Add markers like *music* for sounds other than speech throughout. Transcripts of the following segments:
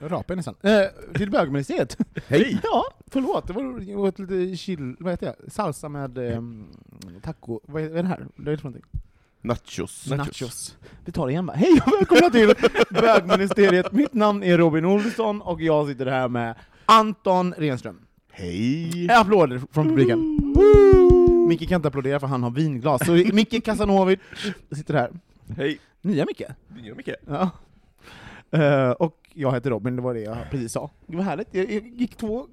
rapade nästan. Eh, till bögministeriet. *laughs* Hej! Ja, förlåt. Det var jag åt lite chill... Vad heter det? Salsa med eh, taco... Vad är, det här? Vad är det för någonting? Nachos. Nachos. Vi tar det igen bara. Hej och välkomna till bögministeriet. Mitt namn är Robin Olsson och jag sitter här med Anton Renström. Hej! Applåder från publiken. Micke kan inte applådera för han har vinglas. Så Micke Kasanovic sitter här. Hej! Nya Micke. Det gör mycket. Ja. Eh, och jag heter Robin, det var det jag precis sa. Det var härligt. Jag, gick två,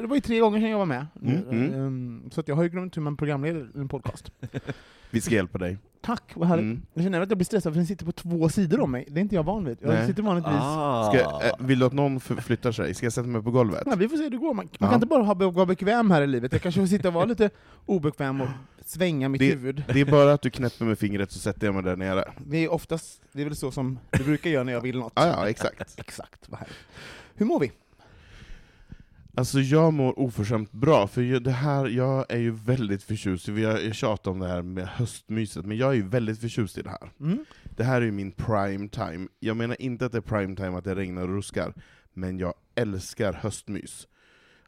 det var ju tre gånger sedan jag var med. Mm, mm. Ehm, så att jag har ju glömt hur man programleder en podcast. Vi ska hjälpa dig. Tack, vad härligt. Mm. Jag känner att jag blir stressad för den sitter på två sidor om mig. Det är inte jag van vid. Jag Nej. sitter vanligtvis... Ah. Ska, eh, vill du att någon flyttar sig? Ska jag sätta mig på golvet? Ja, vi får se hur det går. Man, man kan inte bara ha, vara bekväm här i livet. Jag kanske får sitta och vara lite obekväm och svänga mitt Det- huvud. Det är bara att du knäpper med fingret så sätter jag mig där nere. Det är oftast, det är väl så som det brukar göra när jag vill något. Ja, ja, exakt. *laughs* Exakt, vad härligt. Hur mår vi? Alltså jag mår oförskämt bra, för det här, jag är ju väldigt förtjust, vi har jag tjatat om det här med höstmyset, men jag är ju väldigt förtjust i det här. Mm. Det här är ju min prime time. Jag menar inte att det är prime time att det regnar och ruskar, men jag älskar höstmys.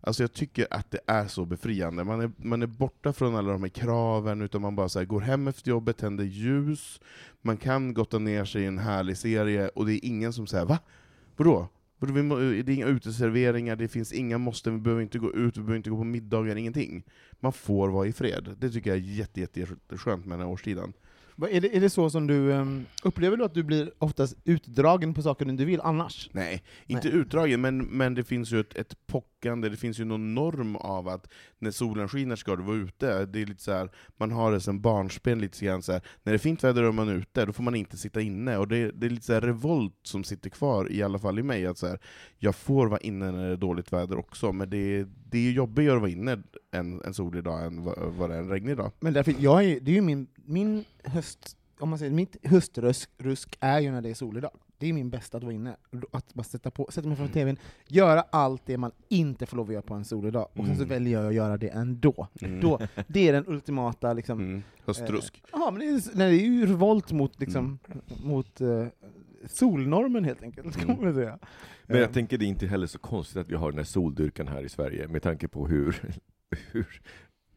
Alltså jag tycker att det är så befriande. Man är, man är borta från alla de här kraven, utan man bara så går hem efter jobbet, tänder ljus, man kan gotta ner sig i en härlig serie, och det är ingen som säger va? Vadå? Vadå, vi må- Det är inga uteserveringar, det finns inga måste, vi behöver inte gå ut, vi behöver inte gå på middagar, ingenting. Man får vara i fred. Det tycker jag är jätte, jätte, jätteskönt med den här årstiden. Är det, är det så som du, um, upplever du att du blir oftast utdragen på saker du inte vill annars? Nej, inte utdragen, men, men det finns ju ett, ett pockande, det finns ju någon norm av att när solen skiner ska du vara ute. Det är lite så här, man har det som barnsben lite grann så här, när det är fint väder och man är ute, då får man inte sitta inne. Och det, det är lite så här revolt som sitter kvar, i alla fall i mig, att så här, jag får vara inne när det är dåligt väder också, men det, det är ju jobbigare att vara inne en, en solig dag än vad, vad det är en regnig dag. Men därför, jag är, det är ju min, min höst, om man säger, mitt höstrusk rusk är ju när det är solig dag. Det är min bästa att vara inne. Att bara sätta, på, sätta mig framför tvn, göra allt det man inte får lov att göra på en solig dag, och sen så Mm. väljer jag att göra det ändå. Mm. Då, det är den ultimata liksom, Mm. Höstrusk. Ja, men det är, nej, det är ju revolt mot, liksom, mot eh, solnormen helt enkelt, kan Mm. man väl säga. Men Eh, jag tänker det är inte heller så konstigt att vi har den här soldyrkan här i Sverige med tanke på hur, *laughs* hur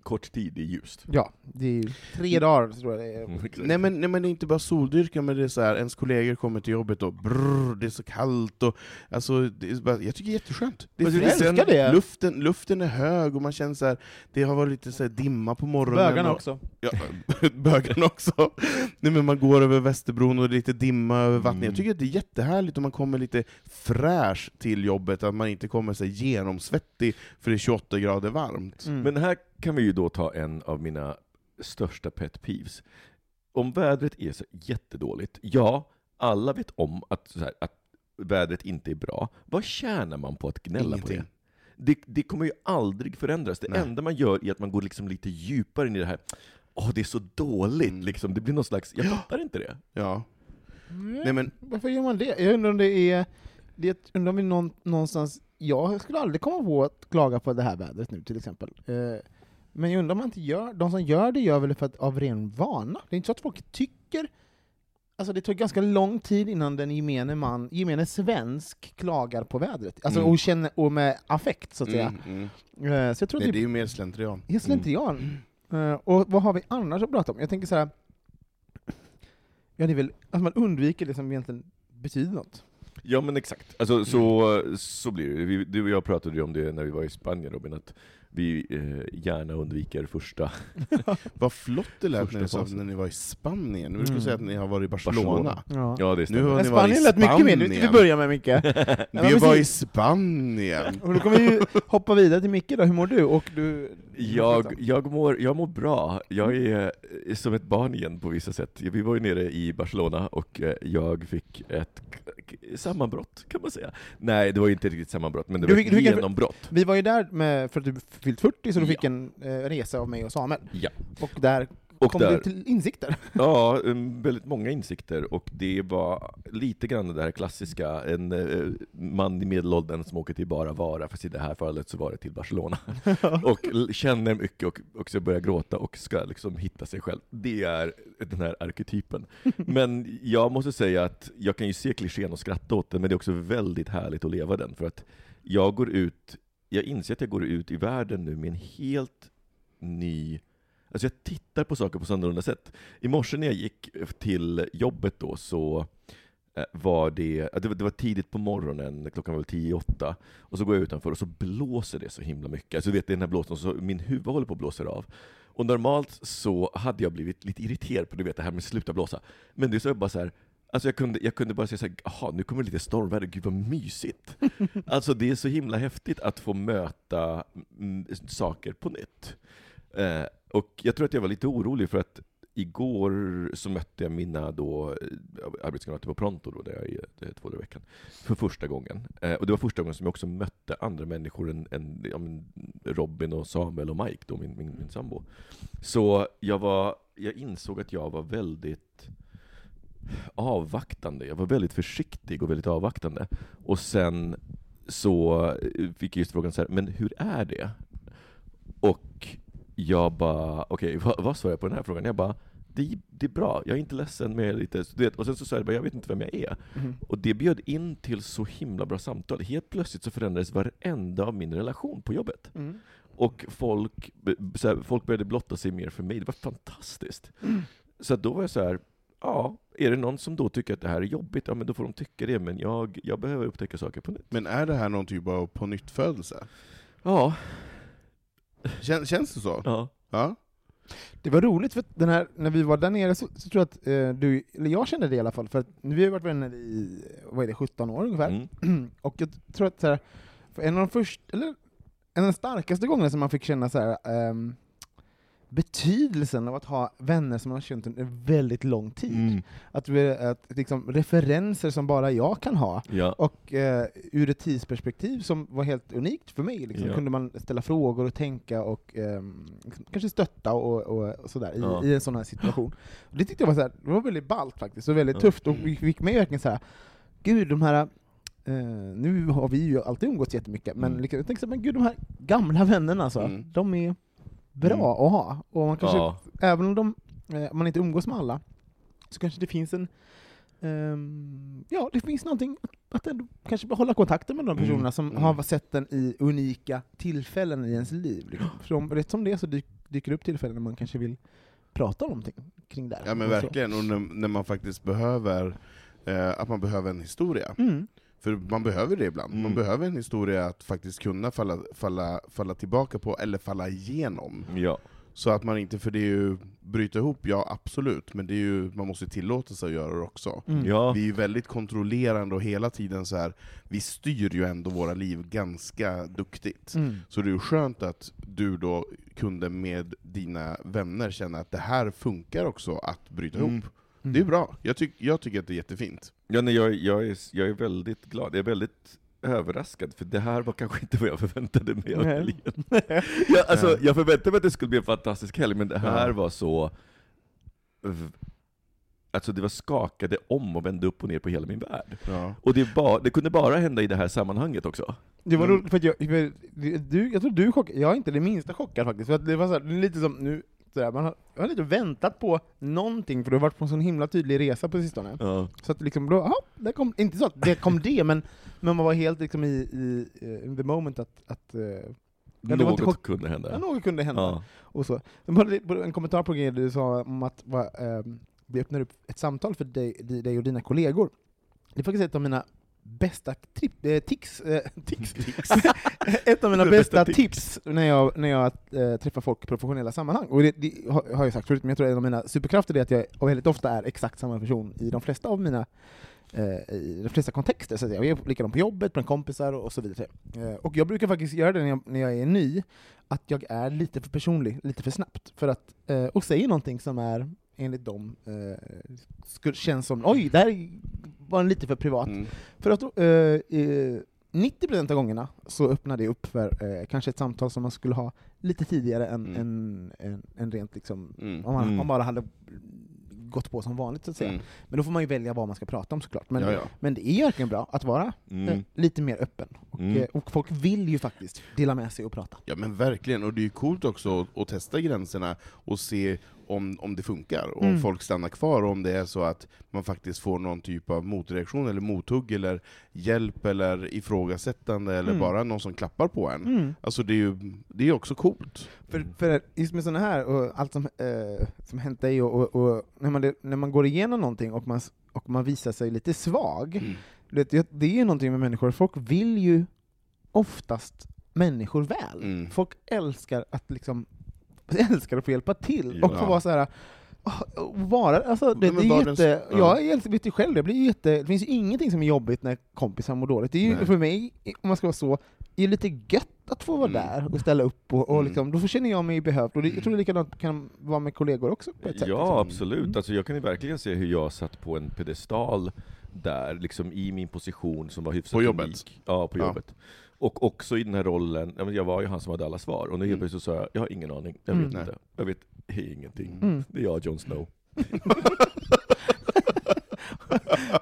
kort tid det är ljust. Ja, det är tre dagar tror jag det är. Mm, exakt. Nej men, nej men det är inte bara soldyrkan, men det är så här, ens kollegor kommer till jobbet och brrr, det är så kallt, och, alltså, det är bara, jag tycker det är jätteskönt. Det är Men älskar det? Luften, luften är hög, och man känner så här, det har varit lite så här dimma på morgonen. Bögarna och, också. Ja, *laughs* bögarna också. Nej, men man går över Västerbron och det är lite dimma över vattnet. Mm. Jag tycker att det är jättehärligt om man kommer lite fräsch till jobbet, att man inte kommer så genomsvettig för det är 28 grader varmt. Mm. Men här kan vi ju då ta en av mina största pet peeves. Om vädret är så jättedåligt, ja, alla vet om att, så här, att vädret inte är bra. Vad tjänar man på att gnälla Ingenting. på det? det? Det kommer ju aldrig förändras. Det Nej. enda man gör är att man går liksom lite djupare in i det här, åh det är så dåligt, Mm. liksom. det blir någon slags, jag fattar inte det. Ja. Nej, Nej, men, Varför gör man det? Jag undrar om det är... Det undrar om vi någon, någonstans... Jag skulle aldrig komma på att klaga på det här vädret nu till exempel. Eh, Men jag undrar om man inte gör, de som gör det gör väl för att, av ren vana? Det är inte så att folk tycker Alltså det tar ganska lång tid innan den gemene man, gemene svensk klagar på vädret. Alltså Mm. och känner, och med affekt så att säga. Mm, mm. Eh, Så jag tror Nej, att det är ju mer slentrian. är slentrian. Eh, Och vad har vi annars att prata om? Jag tänker så här. Ja, det är väl att man undviker det som egentligen betyder något. Ja men exakt, alltså, så, så blir det. Vi, du och jag pratade ju om det när vi var i Spanien Robin, att vi eh, gärna undviker första *laughs* Vad flott det lät Första när ni sa när ni var i Spanien. Nu skulle Mm. säga att ni har varit i Barcelona. Barcelona. Ja. Ja det Nu stämmer. har Men ni varit i Spanien lät mycket mer, vi Spanien. börja med Micke. *laughs* Vi var i. Spanien! Och då kommer vi ju hoppa vidare till Micke då, hur mår du? Och du Jag, jag, mår, jag mår bra. Jag är eh, som ett barn igen på vissa sätt. Vi var ju nere i Barcelona och eh, jag fick ett sammanbrott, kan man säga. Nej, det var ju inte riktigt sammanbrott, men det Du var fick- ett genombrott. Vi var ju där med, för att du fyllt 40, så du fick en eh, resa av mig och Samuel. Ja. Och där Och kom där, du till insikter. *laughs* ja, um, väldigt många insikter, och det var lite grann det här klassiska, en eh, man i medelåldern som åker till bara Vara, fast i det här fallet så var det till Barcelona. *laughs* och känner mycket och också börjar gråta och ska liksom hitta sig själv. Det är den här arketypen. *laughs* Men jag måste säga att jag kan ju se klichén och skratta åt den, men det är också väldigt härligt att leva den, för att jag går ut, jag inser att jag går ut i världen nu med en helt ny Alltså jag tittar på saker på så annorlunda sätt. I morse när jag gick till jobbet då så eh, var det, det var, det var tidigt på morgonen, klockan var väl tio, åtta, och så går jag utanför och så blåser det så himla mycket. Alltså du vet, det är den här blåsten, så min huvud håller på att blåsa av. Och normalt så hade jag blivit lite irriterad på du vet, det här med sluta blåsa. Men det är så jag bara så här, Alltså jag kunde, jag kunde bara säga såhär, jaha, nu kommer lite stormväder, gud vad mysigt. *laughs* alltså det är så himla häftigt att få möta saker på nytt. Eh, och jag tror att jag var lite orolig för att igår så mötte jag mina då eh, arbetskamrater på Pronto, då, där jag är två dagar i veckan, för första gången. Eh, och det var första gången som jag också mötte andra människor än, än ja, Robin och Samuel och Mike, då, min, min, min sambo. Så jag, var, jag insåg att jag var väldigt avvaktande. Jag var väldigt försiktig och väldigt avvaktande. Och sen så eh, fick jag just frågan så här, men hur är det? Och jag bara, okej, *laughs* vad, vad svarar jag på den här frågan? Jag bara, det, det är bra, jag är inte ledsen med lite, vet, och sen så sa jag bara, jag vet inte vem jag är. Mhm. Och det bjöd in till så himla bra samtal. Helt plötsligt så förändrades varenda av min relation på jobbet. Mm. Och folk, så här, folk började blotta sig mer för mig. Det var fantastiskt. Mm. Så då var jag så här, ja, är det någon som då tycker att det här är jobbigt, ja men då får de tycka det, men jag, jag behöver upptäcka saker på nytt. Men är det här någon typ av på nytt födelse? Ja, Kän, känns det så? ja. Ja? Det var roligt, för den här, när vi var där nere så, så tror jag att eh, du, eller jag kände det i alla fall, för att vi har varit vänner i, vad är det, 17 år ungefär. Mm. *clears throat* Och jag tror att så här, för en av de första, eller en av de starkaste gångerna som man fick känna så här, ehm, betydelsen av att ha vänner som man har känt under väldigt lång tid. Mm. Att, att liksom, referenser som bara jag kan ha, Ja. och eh, ur ett tidsperspektiv som var helt unikt för mig, liksom, Ja. kunde man ställa frågor och tänka och ehm, kanske stötta och, och, och sådär i, Ja. i en sån här situation. *laughs* Och det tyckte jag var, så här, det var väldigt ballt faktiskt, och väldigt tufft, och vi fick mig verkligen så här, gud de här Eh, nu har vi ju alltid umgåtts jättemycket, men Mm. liksom, jag tänkte så men gud de här gamla vännerna alltså, Mm. de är bra Mm. att ha. Och man kanske, Ja. även om de, eh, man inte umgås med alla, så kanske det finns en ehm, ja, det finns någonting att ändå kanske behålla kontakten med de Mm, personerna som mm. har sett den i unika tillfällen i ens liv. Liksom. För om, rätt som det är så dyk, dyker det upp tillfällen när man kanske vill prata om någonting kring det. Ja men verkligen, och när, när man faktiskt behöver, eh, att man behöver en historia. Mm. För man behöver det ibland. Man Mm. behöver en historia att faktiskt kunna falla, falla, falla tillbaka på, eller falla igenom. Ja. Så att man inte, för det är ju, bryta ihop, ja absolut, men det är ju, man måste tillåta sig att göra det också. Mm. Ja. Vi är ju väldigt kontrollerande och hela tiden så här. vi styr ju ändå våra liv ganska duktigt. Mm. Så det är ju skönt att du då kunde med dina vänner känna att det här funkar också att bryta Mm. ihop. Det är bra, jag, tyck, jag tycker att det är jättefint. Ja, nej, jag, jag, är, jag är väldigt glad. Jag är väldigt överraskad, för det här var kanske inte vad jag förväntade mig av helgen. *laughs* jag, alltså, jag förväntade mig att det skulle bli en fantastisk helg, men det här Ja. var så Alltså det var skakade om och vände upp och ner på hela min värld. Ja. Och det, ba, det kunde bara hända i det här sammanhanget också. Det var Mm. roligt, för jag, för du, jag tror du är chockad, jag är inte det minsta chockad faktiskt, för det var så här, lite som nu, sådär, man har, jag har lite väntat på någonting, för du har varit på en sån himla tydlig resa på sistone. Ja. Så att liksom, då, aha, det kom, inte så att det kom det, men, men man var helt liksom i, i in the moment att, att det var Något inte kunde hända. ja, något kunde hända. Ja. Och så. Det en kommentar på grejer du sa om att va, ehm, vi öppnar upp ett samtal för dig, dig och dina kollegor. Det är faktiskt ett av mina bästa tripp, eh, tics, eh, tics. *laughs* ett av mina *laughs* bästa bästa tips när jag, när jag eh, träffar folk i professionella sammanhang. Och det, det har, jag sagt förut, men jag tror att en av mina superkrafter är att jag väldigt ofta är exakt samma person i de flesta av mina eh, i de flesta kontexter. Så att jag är likadant på jobbet, bland kompisar och så vidare. Eh, och jag brukar faktiskt göra det när jag, när jag är ny, att jag är lite för personlig, lite för snabbt, för att, och säger någonting som är enligt dem eh, skulle, känns som oj, det här var en lite för privat. Mm. För att eh, eh, 90% av gångerna så öppnar det upp för eh, kanske ett samtal som man skulle ha lite tidigare än, Mm. än, än, än rent liksom, Mm. om man, Mm. om man bara hade gått på som vanligt så att säga. Mm. Men då får man ju välja vad man ska prata om såklart. Men, Ja, ja. men det är verkligen bra att vara eh, Mm. lite mer öppen. Och, Mm. eh, och folk vill ju faktiskt dela med sig och prata. Ja men verkligen, och det är ju coolt också att, att testa gränserna och se om, om det funkar, om Mm. folk stannar kvar, och om det är så att man faktiskt får någon typ av motreaktion, eller mothugg, eller hjälp, eller ifrågasättande, eller Mm. bara någon som klappar på en. Mm. Alltså det är ju det är också coolt. För, för just med sådana här, och allt som, eh, som hänt dig, och, och, och när, man, när man går igenom någonting och man, och man visar sig lite svag, Mm. det, det- det är ju någonting med människor, folk vill ju oftast människor väl. Mm. Folk älskar att liksom *laughs* älskar att få hjälpa till, och få vara så här. ah, Vara, alltså, det, det är jätte, ja. jag vet ju själv, det, blir ju jätte, det finns ju ingenting som är jobbigt när kompisar mår dåligt. Det är ju Nej. för mig, om man ska vara så, det är lite gött att få vara Mm. där och ställa upp, och, och Mm. liksom, då känner jag mig behövd. Och det, jag tror det likadant kan vara med kollegor också på ett sätt. Ja, liksom. absolut. Mm. Alltså, jag kan ju verkligen se hur jag satt på en pedestal där, liksom i min position som var hyfsat På jobbet? unik. Ja, på Ja. Och också i den här rollen, jag var ju han som hade alla svar, och nu helt Mm. plötsligt så sa jag, jag har ingen aning, jag Mm. vet Nej. inte. Jag vet ingenting. Mm. Det är jag, Jon Snow.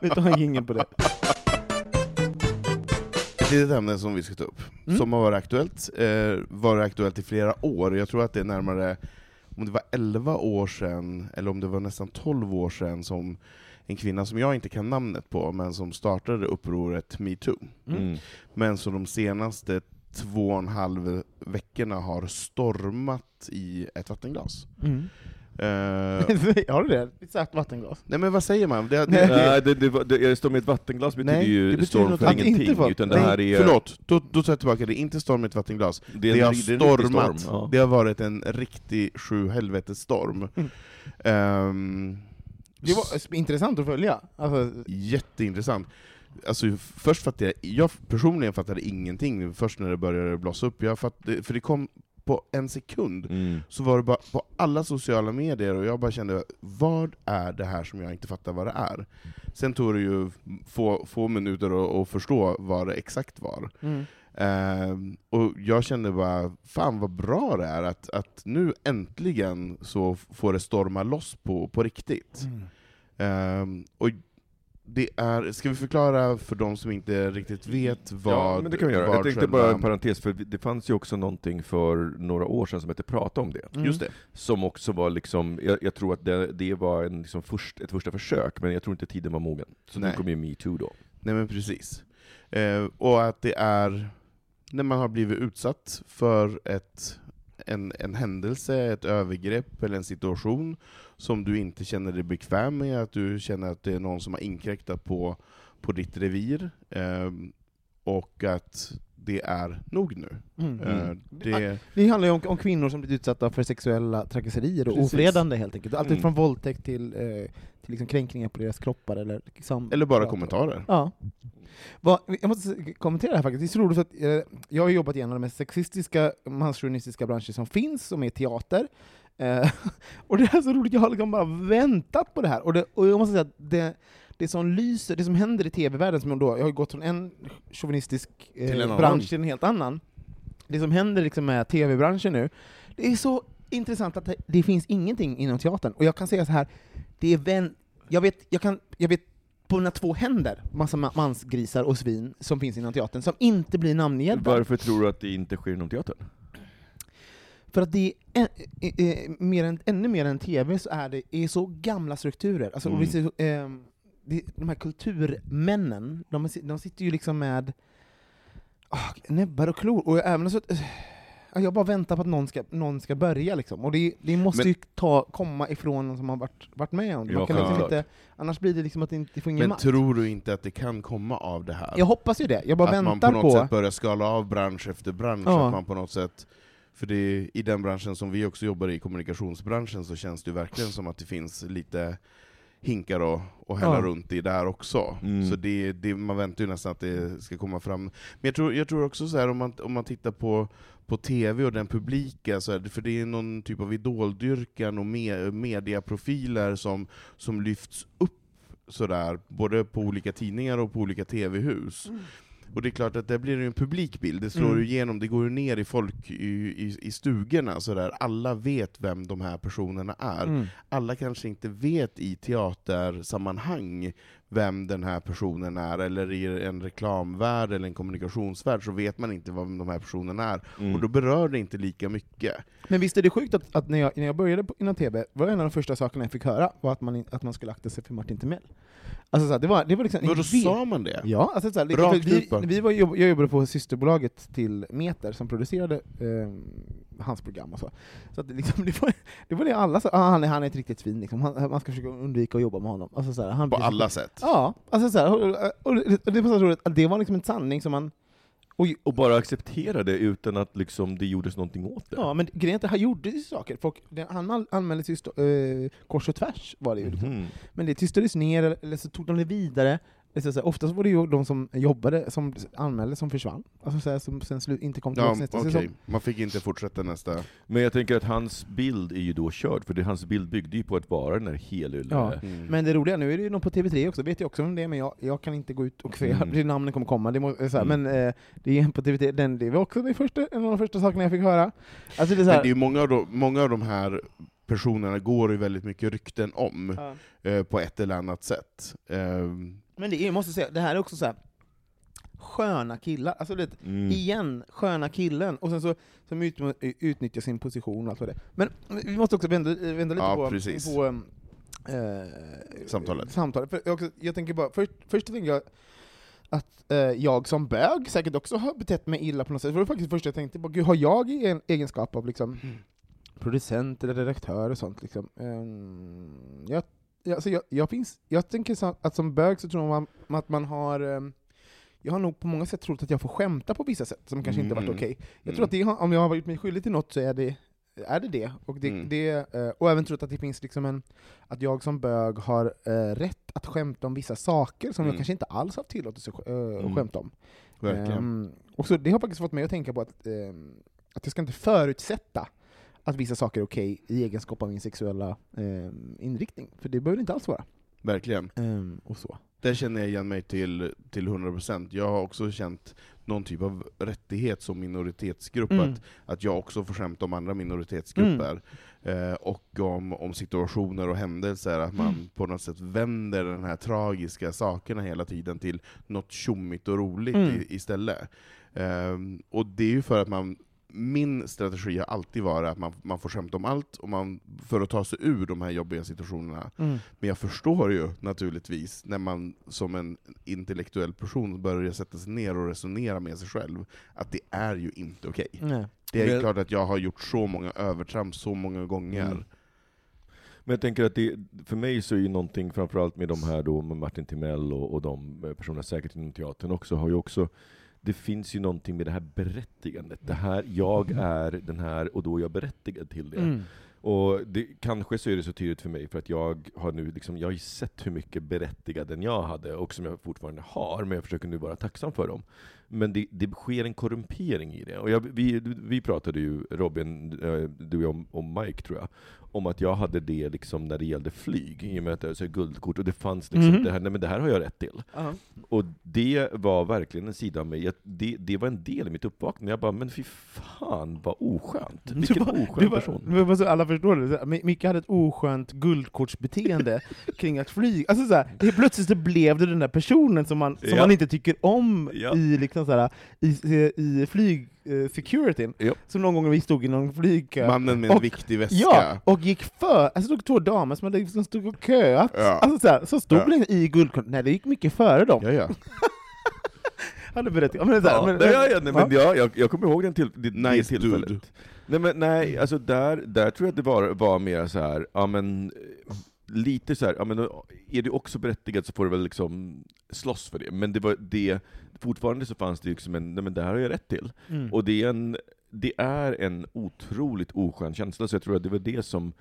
Vet du, har en jingel på det. Ett litet ämne som vi ska ta upp, Mm. som har varit aktuellt, eh, varit aktuellt i flera år. Jag tror att det är närmare, om det var 11 år sedan, eller om det var nästan 12 år sedan, som en kvinna som jag inte kan namnet på, men som startade upproret metoo. Mm. Mm. Men som de senaste två och en halv veckorna har stormat i ett vattenglas. Mm. Eh, *laughs* har du det? Sagt vattenglas? nej men vad säger man? Det, det, Nej. det, det, det, det, står med ett vattenglas betyder Nej, ju betyder storm för. Inte ingenting, för- utan det här är... förlåt, då, då tar jag tillbaka det. Inte storm i ett vattenglas. Det, är en Det har är stormat. storm, ja. Det har varit en riktig sju helvetes storm. Mm. Ehm, Det var intressant att följa. Alltså, Jätteintressant. Alltså, först fattade jag, jag personligen fattade ingenting först när det började blåsa upp. Jag fattade, för det kom på en sekund, Mm. så var det bara på alla sociala medier, och jag bara kände vad är det här som jag inte fattar vad det är? Sen tog det ju få, få minuter att, förstå vad det exakt var. mm. Ehm, och jag kände bara, fan vad bra det är att, att nu äntligen så får det storma loss på, på riktigt. Mm. Ehm, och det är, ska vi förklara för de som inte riktigt vet vad ja, men det kan vi göra. Jag tänkte själva- bara en parentes, för det fanns ju också någonting för några år sedan som hette Prata om det. Mm. Just det. Som också var liksom, jag, jag tror att det, det var en liksom först, ett första försök, men jag tror inte tiden var mogen. Så nu kom ju metoo då. Nej men precis. Eh, och att det är när man har blivit utsatt för ett, en, en händelse, ett övergrepp eller en situation som du inte känner dig bekväm med, att du känner att det är någon som har inkräktat på, på ditt revir, eh, och att det är nog nu. Mm. Eh, det, Det handlar ju om, om kvinnor som blivit utsatta för sexuella trakasserier och Precis. ofredande helt enkelt. Allt Mm. från våldtäkt till, eh, till liksom kränkningar på deras kroppar eller liksom eller bara kommentarer. Ja. Jag måste kommentera det här faktiskt. Det är så roligt för att eh, jag har jobbat i en av de mest sexistiska, manschauvinistiska branscher som finns, som är teater. Eh, *laughs* och det är så roligt, jag har liksom bara väntat på det här. Och, det, och jag måste säga att det, det som lyser, det som händer i tv-världen, som jag då, jag har gått från en chauvinistisk eh, Till en bransch till en helt annan. Det som händer liksom med tv-branschen nu, det är så intressant att det, det finns ingenting inom teatern. Och jag kan säga så här, det är vän, Jag vet, jag kan, jag vet på mina två händer, massa ma- mansgrisar och svin som finns inom teatern, som inte blir namngällda. Varför tror du att det inte sker inom teatern? För att det är, ä- ä- ä- mer än, ännu mer än TV så är det är så gamla strukturer. Alltså, Mm. ser, det, de här kulturmännen, de, de sitter ju liksom med ah, näbbar och klor. Och även så, att, eh, jag bara väntar på att någon ska, någon ska börja. Liksom. Och det, det måste Men- ju ta, komma ifrån någon som har varit, varit med om det. Man kan liksom inte, annars blir det liksom att det inte får ingen Men makt. tror du inte att det kan komma av det här? Jag hoppas ju det. Jag bara att man väntar på något sätt börjar skala av bransch efter bransch, Ja. att man på något sätt för det är, i den branschen som vi också jobbar i, kommunikationsbranschen, så känns det ju verkligen som att det finns lite hinkar och, och hälla Ja. runt i där också. Mm. Så det, det, man väntar ju nästan att det ska komma fram. Men jag tror, jag tror också så här om man, om man tittar på, på TV och den publika, så är det, för det är någon typ av idoldyrkan och me, mediaprofiler som, som lyfts upp sådär, både på olika tidningar och på olika TV-hus. Och det är klart att det blir ju en publikbild, det slår Mm. igenom, det går ju ner i folk i, i, i stugorna, så där. alla vet vem de här personerna är. Mm. Alla kanske inte vet i teatersammanhang vem den här personen är, eller i en reklamvärld eller en kommunikationsvärld så vet man inte vem de här personerna är, Mm. och då berör det inte lika mycket. Men visst är det sjukt att, att när, jag, när jag började på, inom TV, var en av de första sakerna jag fick höra var att man, att man skulle akta sig för Martin Timell. Alltså det var, det var liksom Men då sa man det? Ja, alltså så här, Rakt för ut bara. vi, vi var, jag jobbade på systerbolaget till Meter som producerade eh, hans program och så. Så att det, liksom, *laughs* det, var, det var det alla sa, ah, han, är, han är ett riktigt svin, liksom. han, man ska försöka undvika att jobba med honom. Alltså, så här, han På så- alla sätt? Ja, alltså så här, och, och, och det var så roligt, det var liksom en sanning som man... Och, Och bara acceptera det utan att liksom det gjordes någonting åt det. Ja, men grejen är att han gjorde ju saker. Folk, han an- anmäldes ju stå, eh, kors och tvärs, var det ju. Liksom. Mhm. Men det tystades ner, eller så tog de det vidare. Så här, oftast var det ju de som jobbade, som anmälde, som försvann. Alltså, så här, som sen slu, inte kom Ja, tillbaka nästa okej. säsong. Man fick inte fortsätta nästa... Men jag tänker att hans bild är ju då körd, för det, hans bild byggde ju på att vara den här helylle. Ja. Mm. Men det roliga, nu är det ju någon på TV3 också, vet jag också om det, men jag, jag kan inte gå ut och säga Mm. hur namnen kommer komma. Det må, så här, Mm. Men eh, det är en på TV3, den, det var också det första, en av de första sakerna jag fick höra. Alltså, det är så Men här, det är ju många, av de, många av de här personerna går ju väldigt mycket rykten om, ja. eh, på ett eller annat sätt. Eh, Men det är, jag måste säga, det här är också så här sköna killar. Alltså det, Mm. igen, sköna killen, och sen så som ut, utnyttjar sin position och allt vad det. Men vi måste också vända, vända lite Ja, på, precis. på eh, Samtalet. samtalet. För jag, också, jag tänker bara, först, först tänker jag att eh, jag som bög säkert också har betett mig illa på något sätt. Det var faktiskt första jag tänkte på, gud, har jag en egenskap av liksom, producent eller redaktör och sånt? Liksom, jag, jag, alltså jag, jag, finns, jag tänker så att som bög så tror jag man, att man har ehm, jag har nog på många sätt trott att jag får skämta på vissa sätt som kanske inte varit Mm. okej. Jag Mm. tror att det, har- om jag har gjort mig skyldig till något så är det är det det. Och, det, Mm. det eh, och även trott att det finns liksom en, att jag som bög har eh, rätt att skämta om vissa saker som jag Mm. kanske inte alls haft tillåtelse att uh, Mm. skämta om. Verkligen. Ehm, och så det har faktiskt fått mig att tänka på att, ehm, att jag ska inte förutsätta att vissa saker är okej i egenskap av min sexuella ehm, inriktning. För det behöver det inte alls vara. Verkligen. Ehm, och så. Där känner jag igen mig till, till 100%. Jag har också känt någon typ av rättighet som minoritetsgrupp, Mm. att, att jag också får skämta om andra minoritetsgrupper. Eh, och om, om situationer och händelser, att man Mm. på något sätt vänder den här tragiska sakerna hela tiden till något tjommigt och roligt Mm. i, istället. Ehm, och det är ju för att man min strategi har alltid varit att man, man får skämta om allt, och man, för att ta sig ur de här jobbiga situationerna. Mm. Men jag förstår ju naturligtvis, när man som en intellektuell person börjar sätta sig ner och resonera med sig själv, att det är ju inte okej. Nej. Det är Men- klart att jag har gjort så många övertramp så många gånger. Mm. Men jag tänker att det, för mig så är ju någonting, framförallt med de här då, med Martin Timell och, och de personerna säkert inom teatern också, har ju också det finns ju någonting med det här berättigandet. Det här, jag är den här, och då är jag berättigad till det. Mm. Och det, kanske så är det så tydligt för mig, för att jag har nu liksom, jag har sett hur mycket berättiganden jag hade, och som jag fortfarande har, men jag försöker nu vara tacksam för dem. Men det, det sker en korrumpering i det. Och jag, vi, vi pratade ju, Robin, eh, du och jag och Mike tror jag, om att jag hade det liksom när det gällde flyg, i och med att jag är guldkort, och det fanns liksom Mhm. det här, nej men det här har jag rätt till. Och det var verkligen en sida av mig, jag, det, det var en del i mitt uppvaknande, jag bara, men fy fan vad oskönt. Vilken Det oskön var, person. var alla förstår det. Micke hade ett oskönt guldkortsbeteende *laughs* kring att flyga. Alltså så här, helt plötsligt så blev det den där personen som man, som Ja. man inte tycker om Ja. i, liksom så här, i, i flyg eh, securityn. Som någon gång vi stod i någon flygkö. Mannen med en Och- viktig väska. Ja, och gick för, alltså det två damer som hade liksom stod och köat. Ja. Alltså så, här, så stod Ja. i guldkort, nej det gick mycket före dem. Ja, ja. *laughs* Hade berättat. Ja, men Ja, men- ja, ja, nej, men ja. ja, jag, jag kommer ihåg den till, det, det Nice tillfället. dude. Nej, men, nej, alltså där, där tror jag att det var, var mer så här, ja men eh, lite så här, ja men är du också berättigad så får du väl liksom slåss för det. Men det var det, fortfarande så fanns det ju liksom en, nej men det här har jag rätt till. Mm. Och det är en, det är en otroligt oskön känsla, så jag tror att det var det som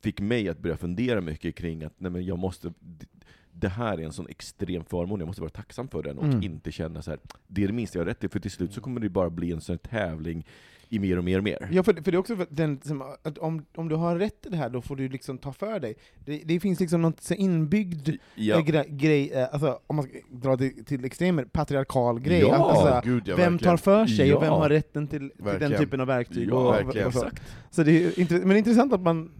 fick mig att börja fundera mycket kring att nej men jag måste, det här är en sån extrem förmån, jag måste vara tacksam för den och Mm. inte känna så här, det är det minsta jag har rätt till, för till slut så kommer det bara bli en sån här tävling i mer och mer och mer. Ja, för, för det är också för den, som, att om, om du har rätt i det här, då får du liksom ta för dig. Det, det finns liksom något så inbyggd Ja. eh, gre, grej, eh, alltså, om man ska dra det till extremer, patriarkal grej. Ja, alltså, Gud, ja, vem verkligen. tar för sig och vem har rätten till, till den typen av verktyg? Och, verkligen. och så. Så det är, men det är intressant att man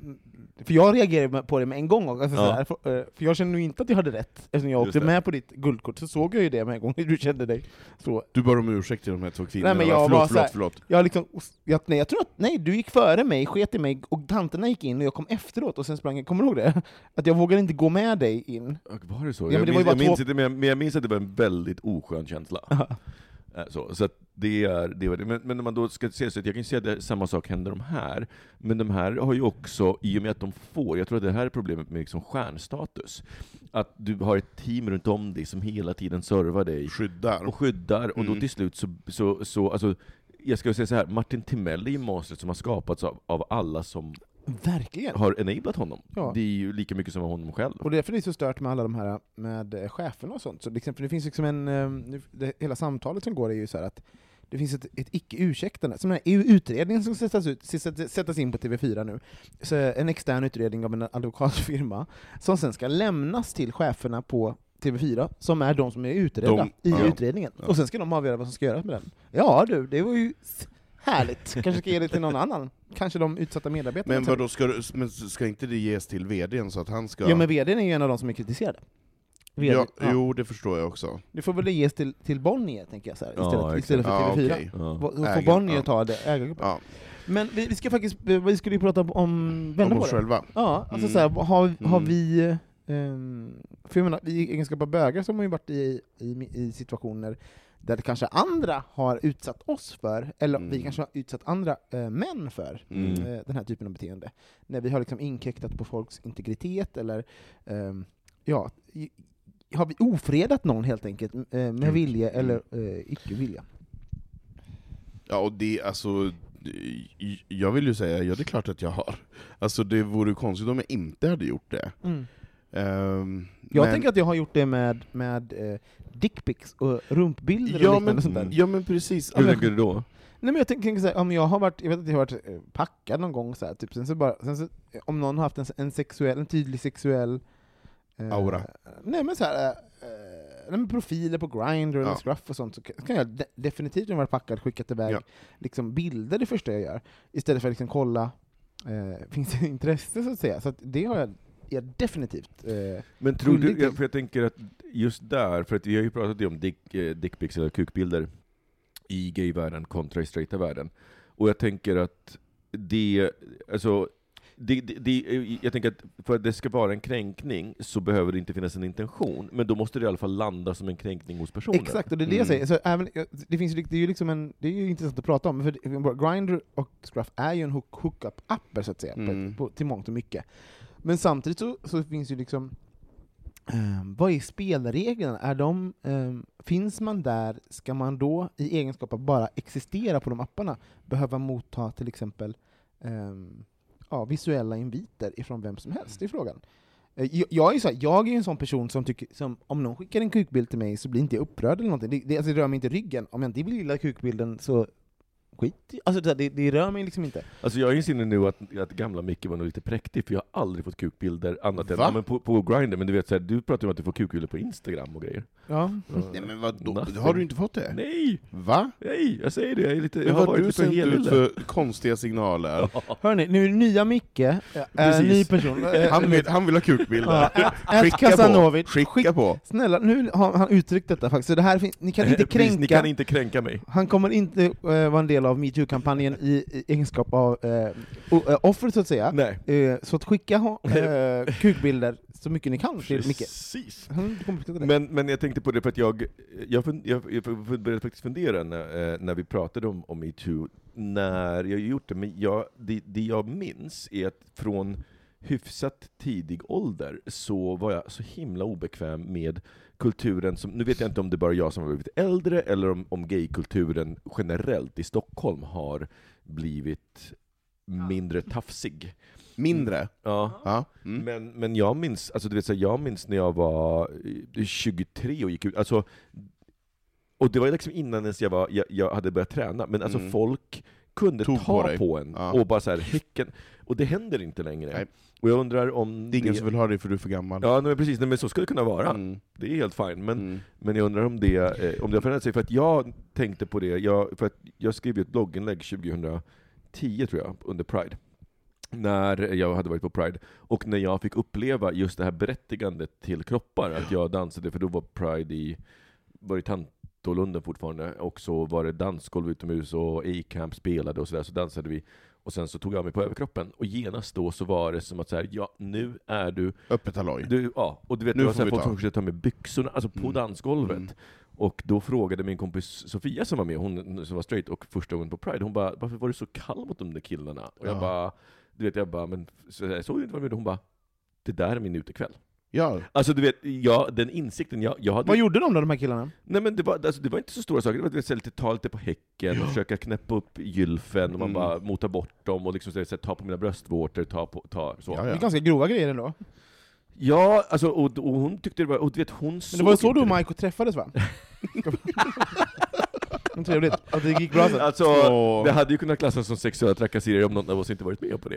för jag reagerade på det med en gång, alltså, Ja. sådär, för, eh, för jag kände nog inte att jag hade rätt, eftersom jag Just åkte det. med på ditt guldkort, så såg jag ju det med en gång, *laughs* hur du kände dig. Så, Du bad om ursäkt till de här två kvinnorna. Nej, men jag förlåt, förlåt, förlåt. jag, liksom, jag, nej, jag tror att nej, du gick före mig, sket i mig, och tanterna gick in och jag kom efteråt, och sen sprang jag, kommer du ihåg det? *laughs* Att jag vågade inte gå med dig in. Var det så? men jag, det var ju minns, jag, bara minns två- inte, men jag, men jag minns att det var en väldigt oskön känsla. Eh, Så, så det är, det det. Men, men när man då ska se så jag kan se att samma sak händer de här, men de här har ju också, i och med att de får, jag tror att det här är problemet med liksom stjärnstatus, att du har ett team runt om dig som hela tiden servar dig Skyddar. och skyddar, och då Mm. till slut så, så, så alltså, jag ska säga så här, Martin Timell är ju monstret som har skapats av, av alla som Verkligen! har enablat honom. Ja. Det är ju lika mycket som honom själv. Och därför är det så stört med alla de här med eh, cheferna och sånt. Så liksom, för det finns liksom en, eh, nu- det, hela samtalet som går är ju så att det finns ett, ett icke ursäktande, som den här utredningen som sättas, ut, sättas, in på TV4 nu, så en extern utredning av en advokatfirma, som sen ska lämnas till cheferna på TV4, som är de som är utredda De- i ja. utredningen. Ja. Och sen ska de avgöra vad som ska göras med den. Ja du, det var ju härligt. Kanske ska ge det till någon annan. Kanske de utsatta medarbetarna. Men vadå, ska, du, men ska inte det ges till vdn så att han ska... Ja men VDn är ju en av de som är kritiserade. VD, ja, ja. Jo, det förstår jag också. Det får väl det ges till, till Bonnier, tänker jag, så här, Ja, istället, exakt. istället för Ja, TV4. okej. Ja. Då får Ägaren, Bonnier ja. ta det, ägargruppen. Ja, Men vi, vi ska faktiskt, vi skulle ju prata om, om om vända på oss det. själva. Ja, alltså Mm. så här, har, har Mm. vi, ehm, för jag menar, i egenskap av bögar så har man ju varit i, i, i situationer där det kanske andra har utsatt oss för, eller vi Mm. kanske har utsatt andra eh, män för, Mm. eh, den här typen av beteende. När vi har liksom inkräktat på folks integritet, eller ehm, ja, i, har vi ofredat någon helt enkelt, eh, med Gud. vilja eller eh, icke-vilja? Ja, och det, alltså, y- jag vill ju säga, ja det är klart att jag har. Alltså det vore konstigt om jag inte hade gjort det. Ehm, Jag men- tänker att jag har gjort det med, med eh, dickpics och rumpbilder och Ja liknande men, sånt där. ja men precis. Hur tänker du då? Nej men jag tänker så här, om jag har varit, jag vet att jag har varit eh, packad någon gång så här, typ, sen så bara, sen så, om någon har haft en, en sexuell, en tydlig sexuell eh, Aura. Nej men så här, eh, nej, men profiler på Grindr eller Ja. Scruff och sånt, så kan kan jag de definitivt när jag varit packad skickat iväg Ja. liksom, bilder det första jag gör, istället för att liksom kolla, eh, *laughs* finns det intresse så att säga. Så att det har jag, jag definitivt. Eh, Men tror du, ja, till- för jag tänker att just där, för att vi har ju pratat om dick, eh, dickpics eller kukbilder i gayvärlden kontra i straighta världen. Och jag tänker att det, alltså, det, det, det, jag tänker att för att det ska vara en kränkning så behöver det inte finnas en intention, men då måste det i alla fall landa som en kränkning hos personen. Exakt, och det är det jag Mm. säger. Så även, det, finns, det är ju liksom en, det är ju intressant att prata om, för Grindr och Scruff är ju en hook, hookup-apper så att säga, Mm. på, på, till mångt och mycket. Men samtidigt så, så finns ju liksom, ehm, vad är spelreglerna? Är de, ehm, finns man där, ska man då i egenskap av bara existera på de apparna behöva motta till exempel ehm, ja, visuella inviter ifrån vem som helst? Det är frågan. Eh, jag, jag är så här, jag är en sån person som tycker, som, om någon skickar en kukbild till mig så blir inte jag upprörd eller någonting. Det, det, alltså, det rör mig inte i ryggen. Om jag inte vill gilla kukbilden så skit alltså, det, det, rör mig liksom inte. Alltså jag inser nu att, att gamla Micke var nog lite präktig, för jag har aldrig fått kukbilder annat än Va? ja, men på, på Grindr, men du vet så här, du pratar ju om att du får kukbilder på Instagram och grejer. Ja. Nej men vadå, Nothing. har du inte fått det? Nej! Va? Nej, jag säger det, jag, är lite, jag Men har vad varit lite sänt ut för konstiga signaler? Hörni, nu är det nya Micke, äh, Precis. ny person. *laughs* Han vill, han vill ha kukbilder. Skicka på! Skicka på! Snälla, nu har han uttryckt detta faktiskt, så det här, ni kan inte *laughs* Precis, kränka, Ni kan inte kränka mig. han kommer inte eh, vara en del av metoo-kampanjen i, i egenskap av eh, eh, offer så att säga. Eh, så att skicka eh, *laughs* kukbilder så mycket ni kan till Micke. Precis. Det. Men, men jag tänkte på det för att jag, jag, fun, jag, jag började faktiskt fundera när, eh, när vi pratade om, om metoo, när jag gjort det, men jag, det, det jag minns är att från hyfsat tidig ålder så var jag så himla obekväm med kulturen, som, nu vet jag inte om det är bara jag som har blivit äldre, eller om, om gaykulturen generellt i Stockholm har blivit mindre tafsig. *laughs* Mindre? Ja. Ja. Mm. Men, men jag minns, alltså du vet, så jag minns när jag var eh, 23 och gick ut, alltså, och det var liksom innan ens jag, var, jag, jag hade börjat träna, men alltså Mm. folk kunde Tog ta på på, en, Ja. och bara så här, häcken, och det händer inte längre. Nej. Och jag undrar om Det är ingen som vill ha dig för du är för gammal. Ja, nej, precis, nej, men så skulle det kunna vara. Mm. Det är helt fine. Men, Mm. men jag undrar om det, eh, om det har förändrat sig, för att jag tänkte på det, jag, för att jag skrev ju ett blogginlägg 2010 tror jag, under Pride. När jag hade varit på Pride, och när jag fick uppleva just det här berättigandet till kroppar, att jag dansade, för då var Pride i, var i Tantolunden fortfarande, och så var det dansgolv utomhus och A-camp spelade och sådär, så dansade vi. Och sen så tog jag mig på överkroppen, och genast då så var det som att så här, ja, nu är du Öppet halloj. du, ja, och du vet, Nu det var folk som försökte ta med byxorna, alltså på Mm. dansgolvet. Mm. Och då frågade min kompis Sofia som var med, hon som var straight och första gången på Pride, hon bara 'Varför var du så kall mot de där killarna?' Och jag Ja. bara, du vet, jag bara 'Men så jag såg du inte vad de gjorde?' Hon bara 'Det där är min utekväll' Ja. Alltså du vet, ja, den insikten, jag, jag hade... Vad gjorde de då, de här killarna? Nej men det var, alltså, det var inte så stora saker, det var här lite ta lite på häcken, och försöka knäppa upp gylfen, och man Mm. bara mota bort dem, och liksom så så ta på mina bröstvårtor, ta på, ta så. Ja, Det är ja. ganska grova grejer ändå. Ja, alltså, och, och hon tyckte det var, och du vet hon Men såg det var så du och. Maiko träffades va? *laughs* Men Trevligt, att det gick bra sen. Alltså, det hade ju kunnat klassas som sexuella trakasserier om någon av oss inte varit med på det.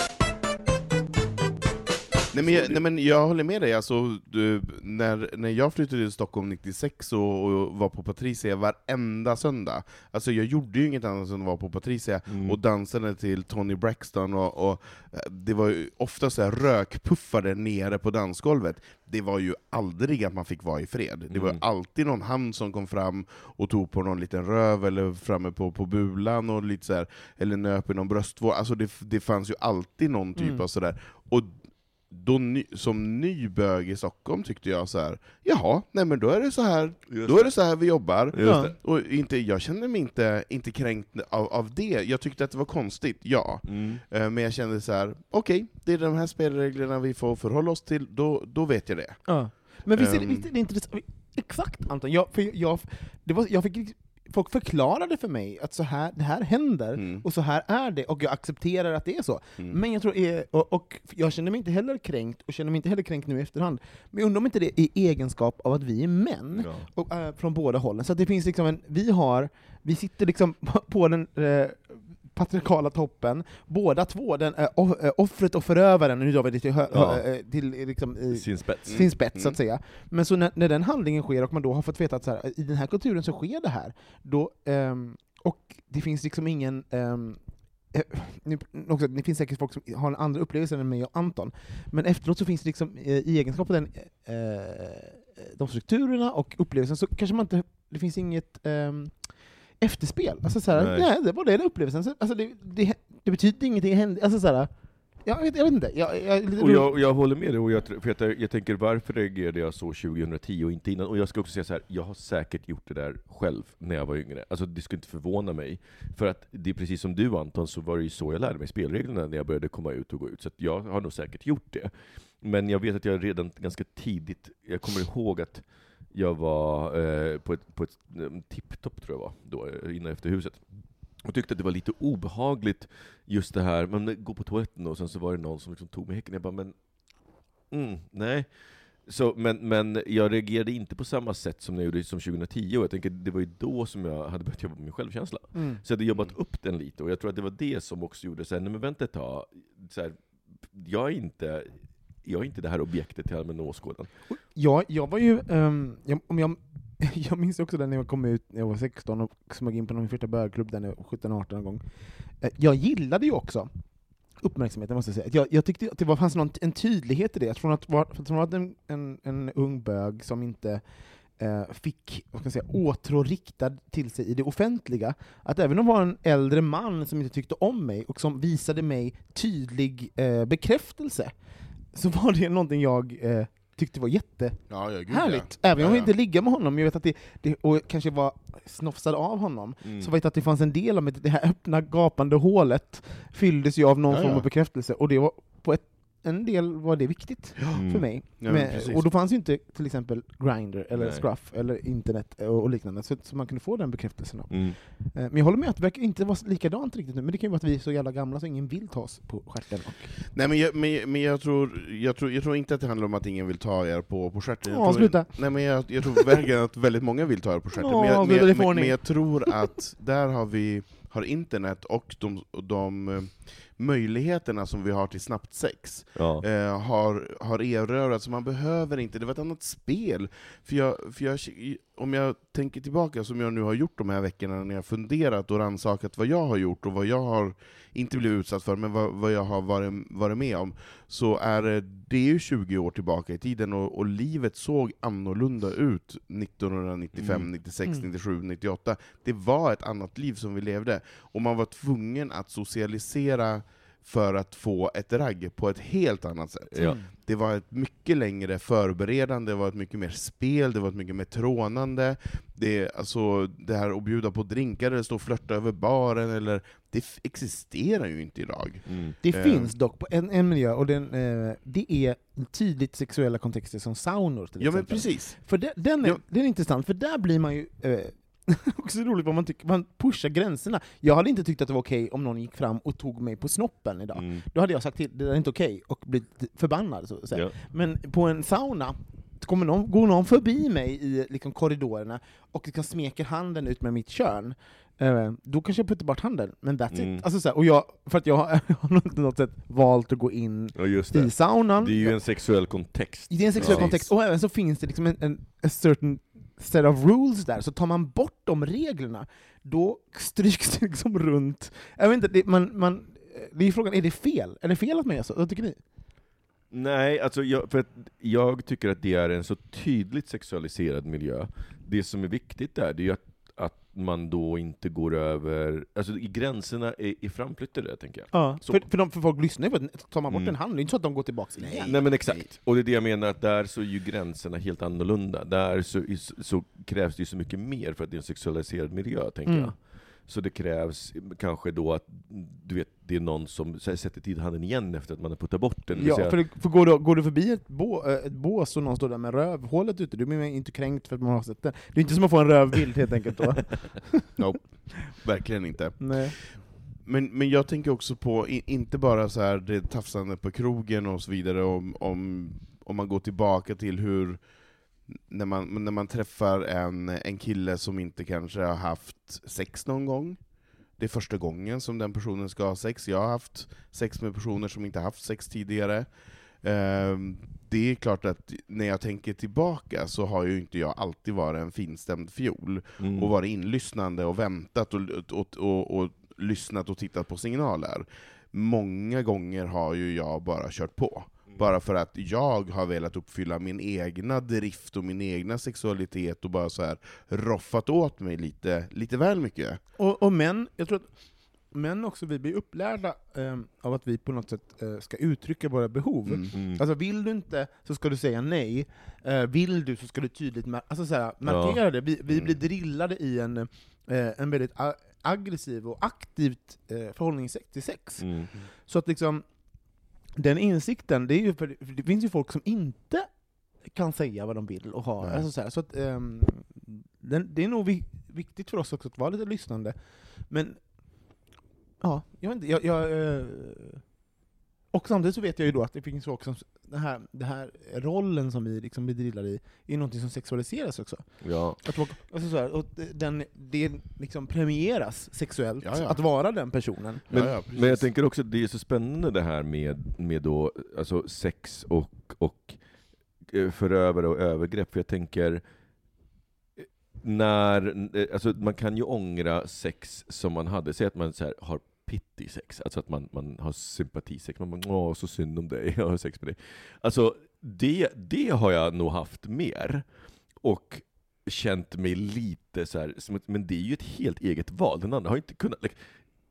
Nej men, jag, nej men jag håller med dig, alltså, du, när, när jag flyttade till Stockholm 96 och, och var på Patricia varenda söndag, alltså jag gjorde ju inget annat än att vara på Patricia Mm. och dansade till Tony Braxton, och, och eh, det var ju ofta så här rökpuffare nere på dansgolvet. Det var ju aldrig att man fick vara i fred. Det var Mm. alltid någon hand som kom fram och tog på någon liten röv, eller framme på, på bulan, och lite så här, eller nöp i någon bröstvård. Alltså det, det fanns ju alltid någon typ Mm. av sådär. Och då ny, som ny bög i Stockholm tyckte jag så här. jaha, nej men då är det så här, Just då är det så här vi jobbar. Ja. Och inte, jag kände mig inte, inte kränkt av, av det, jag tyckte att det var konstigt, ja. Mm. Eh, Men jag kände så här: okej, det är de här spelreglerna vi får förhålla oss till, då, då vet jag det. Ja. Men visst är det, visst är det intressant? Exakt Anton, jag, för jag, det var, jag fick, folk förklarade för mig att så här, det här händer, Mm. och så här är det, och jag accepterar att det är så. Mm. Men jag tror, eh, och, och jag känner mig inte heller kränkt, och känner mig inte heller kränkt nu i efterhand. Men jag undrar om inte det är i egenskap av att vi är män, Ja. och, eh, från båda hållen. Så att det finns liksom en, vi har, vi sitter liksom *laughs* på den eh, patriarkala toppen, båda två, den, eh, offret och förövaren, nu drar vi det till, hö, Ja. eh, till liksom, i, Sin spets. sin spets, så Mm. att säga. Men så när, när den handlingen sker, och man då har fått veta att så här, i den här kulturen så sker det här, då, ehm, och det finns liksom ingen eh, nu, också, det finns säkert folk som har en andra upplevelse än mig och Anton, men efteråt så finns det liksom, eh, i egenskap av den, eh, de strukturerna och upplevelsen, så kanske man inte, det finns inget ehm, efterspel. Alltså så Nej. nej. det var den upplevelsen. Så, Alltså det, det, det betyder ingenting, hände- alltså så jag, vet, jag vet inte. Jag, jag, Och jag, jag håller med dig, och jag, för jag, jag tänker varför reagerade jag så 2010 och inte innan? Och jag ska också säga så här, jag har säkert gjort det där själv när jag var yngre. Alltså det skulle inte förvåna mig. För att det är precis som du Anton, så var det ju så jag lärde mig spelreglerna när jag började komma ut och gå ut. Så jag har nog säkert gjort det. Men jag vet att jag redan ganska tidigt, jag kommer ihåg att jag var eh, på ett, på ett eh, tipptopp tror jag var, då, eh, innan efter huset. Och tyckte att det var lite obehagligt, just det här, men gå på toaletten och sen så var det någon som liksom tog mig i häcken. Jag bara, men mm, nej. Så, men, men jag reagerade inte på samma sätt som jag gjorde som 2010, och jag tänker det var ju då som jag hade börjat jobba med min självkänsla. Mm. Så jag hade jobbat upp den lite, och jag tror att det var det som också gjorde så här, nej men vänta ett tag, så här, jag är inte jag är inte det här objektet till allmän åskådan. Ja, jag var ju, um, jag, om jag, *laughs* jag minns också när jag kom ut när jag var 16 och smög in på min första bögklubb där när jag var 17-18 en gång. Eh, jag gillade ju också uppmärksamheten, måste jag säga. Jag, jag tyckte att det var, fanns någon, en tydlighet i det, från att vara, från att vara en, en, en ung bög som inte eh, fick vad ska jag säga, åtrå riktad till sig i det offentliga, att även om det var en äldre man som inte tyckte om mig och som visade mig tydlig eh, bekräftelse, så var det någonting jag eh, tyckte var jätte Ja. Även om Ja, jag inte ligga med honom, jag vet att det, det, och kanske var snofsad av honom, Mm. så vet jag att det fanns en del av mig, det här öppna gapande hålet fylldes ju av någon form av bekräftelse, och det var en del var det viktigt Mm. för mig. Ja, men och då fanns ju inte till exempel Grindr eller Nej. Scruff eller internet och, och liknande, så, så man kunde få den bekräftelsen. av. Mm. Eh, Men jag håller med att det verkar inte vara likadant riktigt nu, men det kan ju vara att vi är så jävla gamla så ingen vill ta oss på stjärten. Nej men, jag, men, men jag, tror, jag, tror, jag tror inte att det handlar om att ingen vill ta er på, på stjärten. Jag Ja, tror, sluta. Nej men jag, jag tror verkligen att väldigt många vill ta er på stjärten. Ja, men, jag, men, men, men jag tror att där har vi har internet och de, de eh, möjligheterna som vi har till snabbt sex Ja. eh, har, har erövrats, så man behöver inte, det var ett annat spel. För jag, för jag, om jag tänker tillbaka, som jag nu har gjort de här veckorna, när jag funderat och rannsakat vad jag har gjort och vad jag har, inte blivit utsatt för, men vad, vad jag har varit, varit med om, så är det, ju 20 år tillbaka i tiden, och, och livet såg annorlunda ut 1995, Mm. 96, Mm. 97, 98. Det var ett annat liv som vi levde, och man var tvungen att socialisera för att få ett ragg på ett helt annat sätt. Ja. Det var ett mycket längre förberedande, det var ett mycket mer spel, det var ett mycket mer trånande. Det, alltså, det här att bjuda på drinkar eller stå och flörta över baren, eller, det existerar ju inte idag. Mm. Det Eh. finns dock på en, en miljö, och den, eh, det är tydligt sexuella kontexter som saunor till Ja men exempel. precis. För den, den, är, Ja. den är intressant, för där blir man ju eh, *laughs* också roligt vad man tycker, man pushar gränserna. Jag hade inte tyckt att det var okej om någon gick fram och tog mig på snoppen idag. Mm. Då hade jag sagt till, det där är inte okej, och blivit förbannad. Så att säga. Ja. Men på en sauna, kommer någon, går någon förbi mig i liksom, korridorerna och liksom smeker handen ut med mitt kön, eh, då kanske jag puttar bort handen, men that's Mm. it. Alltså, så här, och jag, för att jag *laughs* har på något sätt valt att gå in ja, i saunan. Det är ju en sexuell kontext. Det är en sexuell Ja. kontext, och även så finns det liksom en, en certain set of rules där, så tar man bort de reglerna, då stryks det liksom runt. Jag vet inte, det, man, man, eh, det är frågan, är det fel? Är det fel att man gör så? Vad tycker ni? Nej, alltså jag, för att jag tycker att det är en så tydligt sexualiserad miljö. Det som är viktigt där, det är ju att, att man då inte går över, alltså gränserna är, är framflyttade, tänker jag. Ja, Så. för, för, de, för folk lyssnar ju på det. Tar man bort Mm. en hand, det är inte så att de går tillbaka igen. Nej men exakt, och det är det jag menar, att där så är ju gränserna helt annorlunda. Där så, så krävs det ju så mycket mer för att det är en sexualiserad miljö, tänker Mm. jag. Så det krävs kanske då att, du vet, det är någon som här, sätter till handen igen efter att man har puttat bort den. Ja, för, det- för går, du, går du förbi ett, bå, äh, ett bås och någon står där med rövhålet ute, du blir inte kränkt för att man har sett det. Det är inte som att få en rövbild helt enkelt då. *laughs* Nope. Verkligen inte. Nej. Men, men jag tänker också på, inte bara så här det tafsande på krogen och så vidare, om, om, om man går tillbaka till hur, när man, när man träffar en, en kille som inte kanske har haft sex någon gång, det är första gången som den personen ska ha sex, jag har haft sex med personer som inte haft sex tidigare. Ehm, det är klart att när jag tänker tillbaka så har ju inte jag alltid varit en finstämd fiol, Mm. och varit inlyssnande och väntat och, och, och, och lyssnat och tittat på signaler. Många gånger har ju jag bara kört på. Bara för att jag har velat uppfylla min egna drift och min egna sexualitet och bara så här roffat åt mig lite, lite väl mycket. Och, och män, jag tror att män också, vi blir upplärda eh, av att vi på något sätt eh, ska uttrycka våra behov. Mm. Mm. Alltså vill du inte så ska du säga nej, eh, vill du så ska du tydligt mar- alltså, så här, markera det. Vi, vi Mm. blir drillade i en, eh, en väldigt aggressiv och aktivt eh, förhållningssätt till sex. Mm. Så att liksom, den insikten, det, är ju för, det finns ju folk som inte kan säga vad de vill och ha. Nej. Alltså så här, så att, ehm, den, det är nog vi, viktigt för oss också att vara lite lyssnande. Men, ja, jag vet inte, jag, jag, eh, och samtidigt så vet jag ju då att det finns som, den här, den här rollen som vi liksom blir drillade i, är någonting som sexualiseras också. Ja. Att alltså så här, och den, det liksom premieras sexuellt, Ja, ja. att vara den personen. Men, Ja, men jag tänker också att det är så spännande det här med, med då, alltså sex och, och eh, förövare och övergrepp, för jag tänker eh, när, eh, alltså man kan ju ångra sex som man hade, säg att man så här, har pity sex, alltså att man, man har sympatisex, man bara åh så synd om dig, *laughs* jag har sex med dig. Alltså det, det har jag nog haft mer, och känt mig lite så här, men det är ju ett helt eget val, den andra har inte kunnat, like,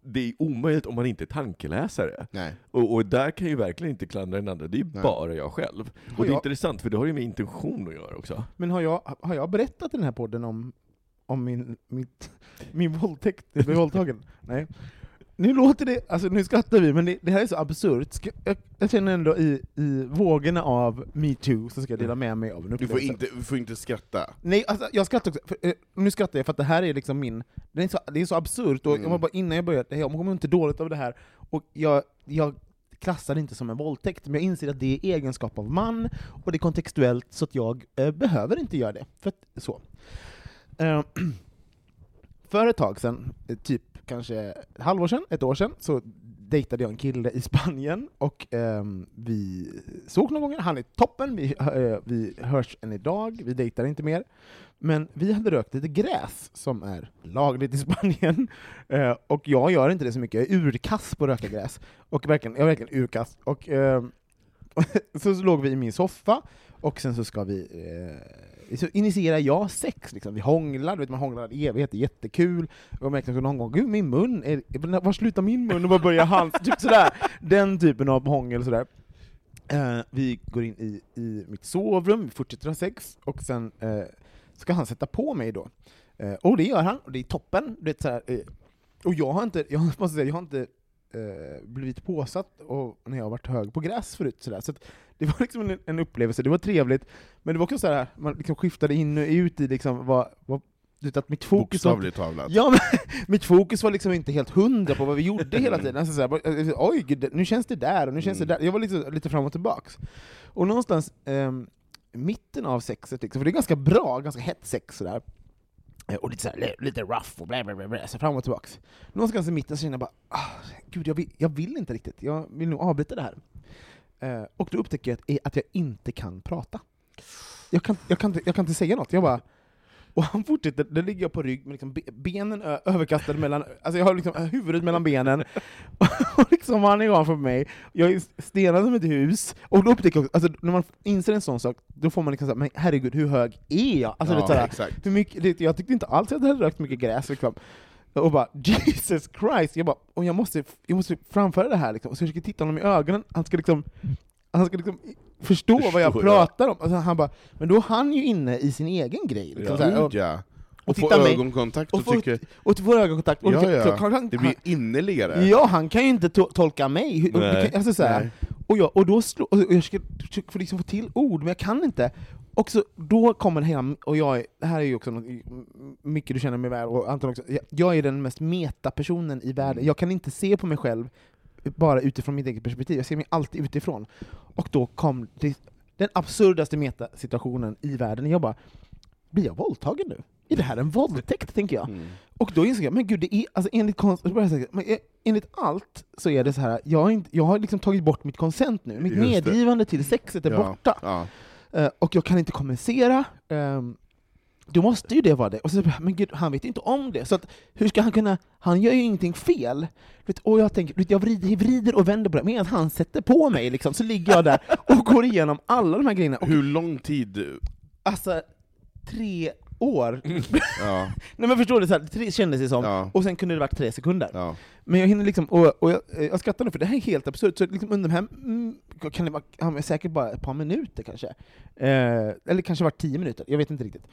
det är omöjligt om man inte är tankeläsare. Nej. Och, och där kan jag ju verkligen inte klandra den andra, det är ju Nej. bara jag själv. Och det är intressant, för det har ju med intention att göra också. Men har jag, har jag berättat i den här podden om, om min, mitt, min våldtäkt, jag blev våldtagen? *laughs* Nej. Nu låter det, alltså nu skrattar vi, men det, det här är så absurt. Ska, jag, jag känner ändå i, i vågorna av metoo så ska jag dela med mig av en Du får upplevelse. inte, du får inte skratta. Nej, alltså, jag skrattar också, för, eh, nu skrattar jag för att det här är liksom min, det är så, det är så absurt, och jag Mm. var bara innan jag började, jag mår inte dåligt av det här, och jag, jag klassar det inte som en våldtäkt, men jag inser att det är egenskap av man, och det är kontextuellt, så att jag eh, behöver inte göra det. För att, så. Eh, *clears throat* för ett tag sedan, eh, typ kanske ett halvår sedan, ett år sedan, så dejtade jag en kille i Spanien, och eh, vi såg några gånger, han är toppen, vi, eh, vi hörs än idag, vi dejtar inte mer. Men vi hade rökt lite gräs, som är lagligt i Spanien, *laughs* eh, och jag gör inte det så mycket, jag är urkass på att röka gräs. Och verkligen, jag är verkligen urkass. Och, ehm, så, *laughs* så låg vi i min soffa, och sen så ska vi eh, så initierar jag sex, liksom. vi hånglar, du vet, man hånglar i evighet, det är jättekul, och jag märkte någon gång, gud min mun, är, var slutar min mun och var börjar hans? *laughs* Typ sådär. Den typen av hångel sådär. Eh, vi går in i, i mitt sovrum, vi fortsätter ha sex, och sen eh, ska han sätta på mig då. Eh, och det gör han, och det är toppen. Du vet, såhär, eh, och jag har inte, jag måste säga, jag har inte eh, blivit påsatt och, när jag har varit hög på gräs förut. Sådär. Så det var liksom en, en upplevelse, det var trevligt, men det var också så här, man liksom skiftade in och ut i liksom vad, vad att mitt fokus var, Bokstavligt talat. Ja, men *laughs* mitt fokus var liksom inte helt hundra på vad vi gjorde hela *laughs* tiden. Alltså så här, eh, oj, nu känns det där, och nu känns det Mm. där. Jag var lite, lite fram och tillbaks. Och någonstans ehm, mitten av sexet, liksom, för det är ganska bra, ganska hett sex sådär, Eh, Eh, och lite, så här, lite rough och bla bla bla, bla så fram och tillbaks. Någonstans i mitten så känner jag bara, ah, gud jag vill, jag vill inte riktigt, jag vill nog avbryta det här. Eh, och då upptäcker jag att, eh, att jag inte kan prata. Jag kan, jag, kan jag kan inte säga något, jag bara och han fortsätter, där ligger jag på rygg med liksom be- benen överkastade mellan, alltså jag har liksom huvudet mellan benen, *laughs* och liksom han är ovanför mig, jag är stenad som ett hus, och då upptäcker jag också, alltså när man inser en sån sak, då får man liksom såhär, men herregud hur hög är jag? Alltså, ja, det är såhär, exakt. hur mycket, det, jag tyckte inte alls att jag hade rökt mycket gräs liksom. Och bara *laughs* Jesus Christ, jag bara, och jag måste, jag måste framföra det här liksom. Så jag försöker titta honom i ögonen, han ska liksom han ska liksom förstå, vad jag Förstå, pratar om. Alltså han bara, men då är han ju inne i sin egen grej. Liksom, så här, och, ja. och Och få ögonkontakt och och, få- tycker... och vår ögonkontakt. Och Ja, ja. han- Det blir innerligare. Ja, han kan ju inte to- tolka mig. Nej. Alltså, så här, och, jag, och då slå, och jag ska försöka få, liksom få till ord, men jag kan inte. Och så, då kommer hela, och jag det här är ju också något, Micke du känner mig väl, och Anton också, jag, jag är den mest meta-personen i världen. Jag kan inte se på mig själv bara utifrån mitt eget perspektiv, jag ser mig alltid utifrån. Och då kom det, den absurdaste meta-situationen i världen, jag bara, blir jag våldtagen nu? Är det här en våldtäkt, tänker jag? Mm. Och då insåg jag, men gud, det är, alltså enligt, konst, eh, enligt allt så är det så här, jag har, inte, jag har liksom tagit bort mitt konsent nu, mitt Just det. medgivande till sexet är Ja, borta, Ja. Eh, och jag kan inte kommunicera, um, då måste ju det vara det. Och så, men gud, han vet inte om det, så att, hur ska han kunna, han gör ju ingenting fel. Vet, och jag tänker, vet, jag vrider, vrider och vänder på det, medan han sätter på mig, liksom, så ligger jag där och går igenom alla de här grejerna. Och, Hur lång tid... alltså, tre år. *laughs* Ja, Nej men förstår du, så här, tre kändes det som, ja, och sen kunde det varit tre sekunder. ja. Men jag hinner liksom, och, och jag, jag skrattar nu för det här är helt absurt, så liksom under de här, mm, kan det vara säkert bara ett par minuter kanske, eh, eller kanske var tio minuter, jag vet inte riktigt.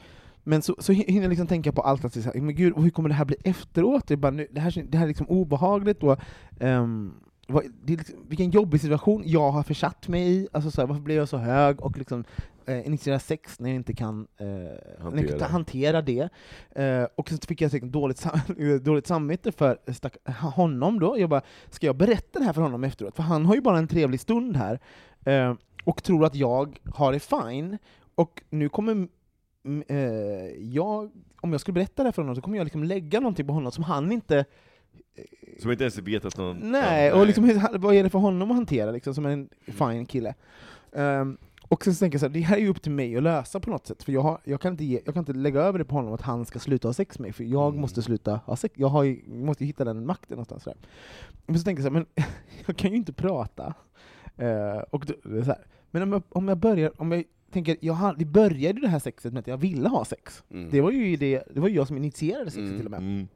Men så, så hinner jag liksom tänka på allt, att så här, men gud, hur kommer det här bli efteråt? Det, bara, nu, det, här, det här är liksom obehagligt, och, ehm, vad, det är liksom, vilken jobbig situation jag har försatt mig i, alltså så här, varför blir jag så hög och liksom eh, initiera sex när jag inte kan eh, jag inte Hantera. kan hantera det. Eh, och så fick jag säkert dåligt, sam *laughs* dåligt samvete för honom då. Jag bara, ska jag berätta det här för honom efteråt? För han har ju bara en trevlig stund här, eh, och tror att jag har det fine, och nu kommer jag, om jag skulle berätta det här för honom så kommer jag liksom lägga någonting på honom som han inte Som inte ens vet att någon... Nej, och liksom, vad är det för honom att hantera liksom, som en fine kille? Ehm, och sen så tänker jag så här, det här är ju upp till mig att lösa på något sätt, för jag, har, jag, kan inte ge, jag kan inte lägga över det på honom att han ska sluta ha sex med mig, för jag Mm. måste sluta ha sex, jag ju, måste ju hitta den makten någonstans. Här. Men så tänker jag så här, men *laughs* jag kan ju inte prata. Eh, och då, så här, men om jag, om jag börjar, om jag tänker, jag har, det började det här sexet med att jag ville ha sex. Mm. Det var ju det, det var jag som initierade sexet Mm. till och med Mm.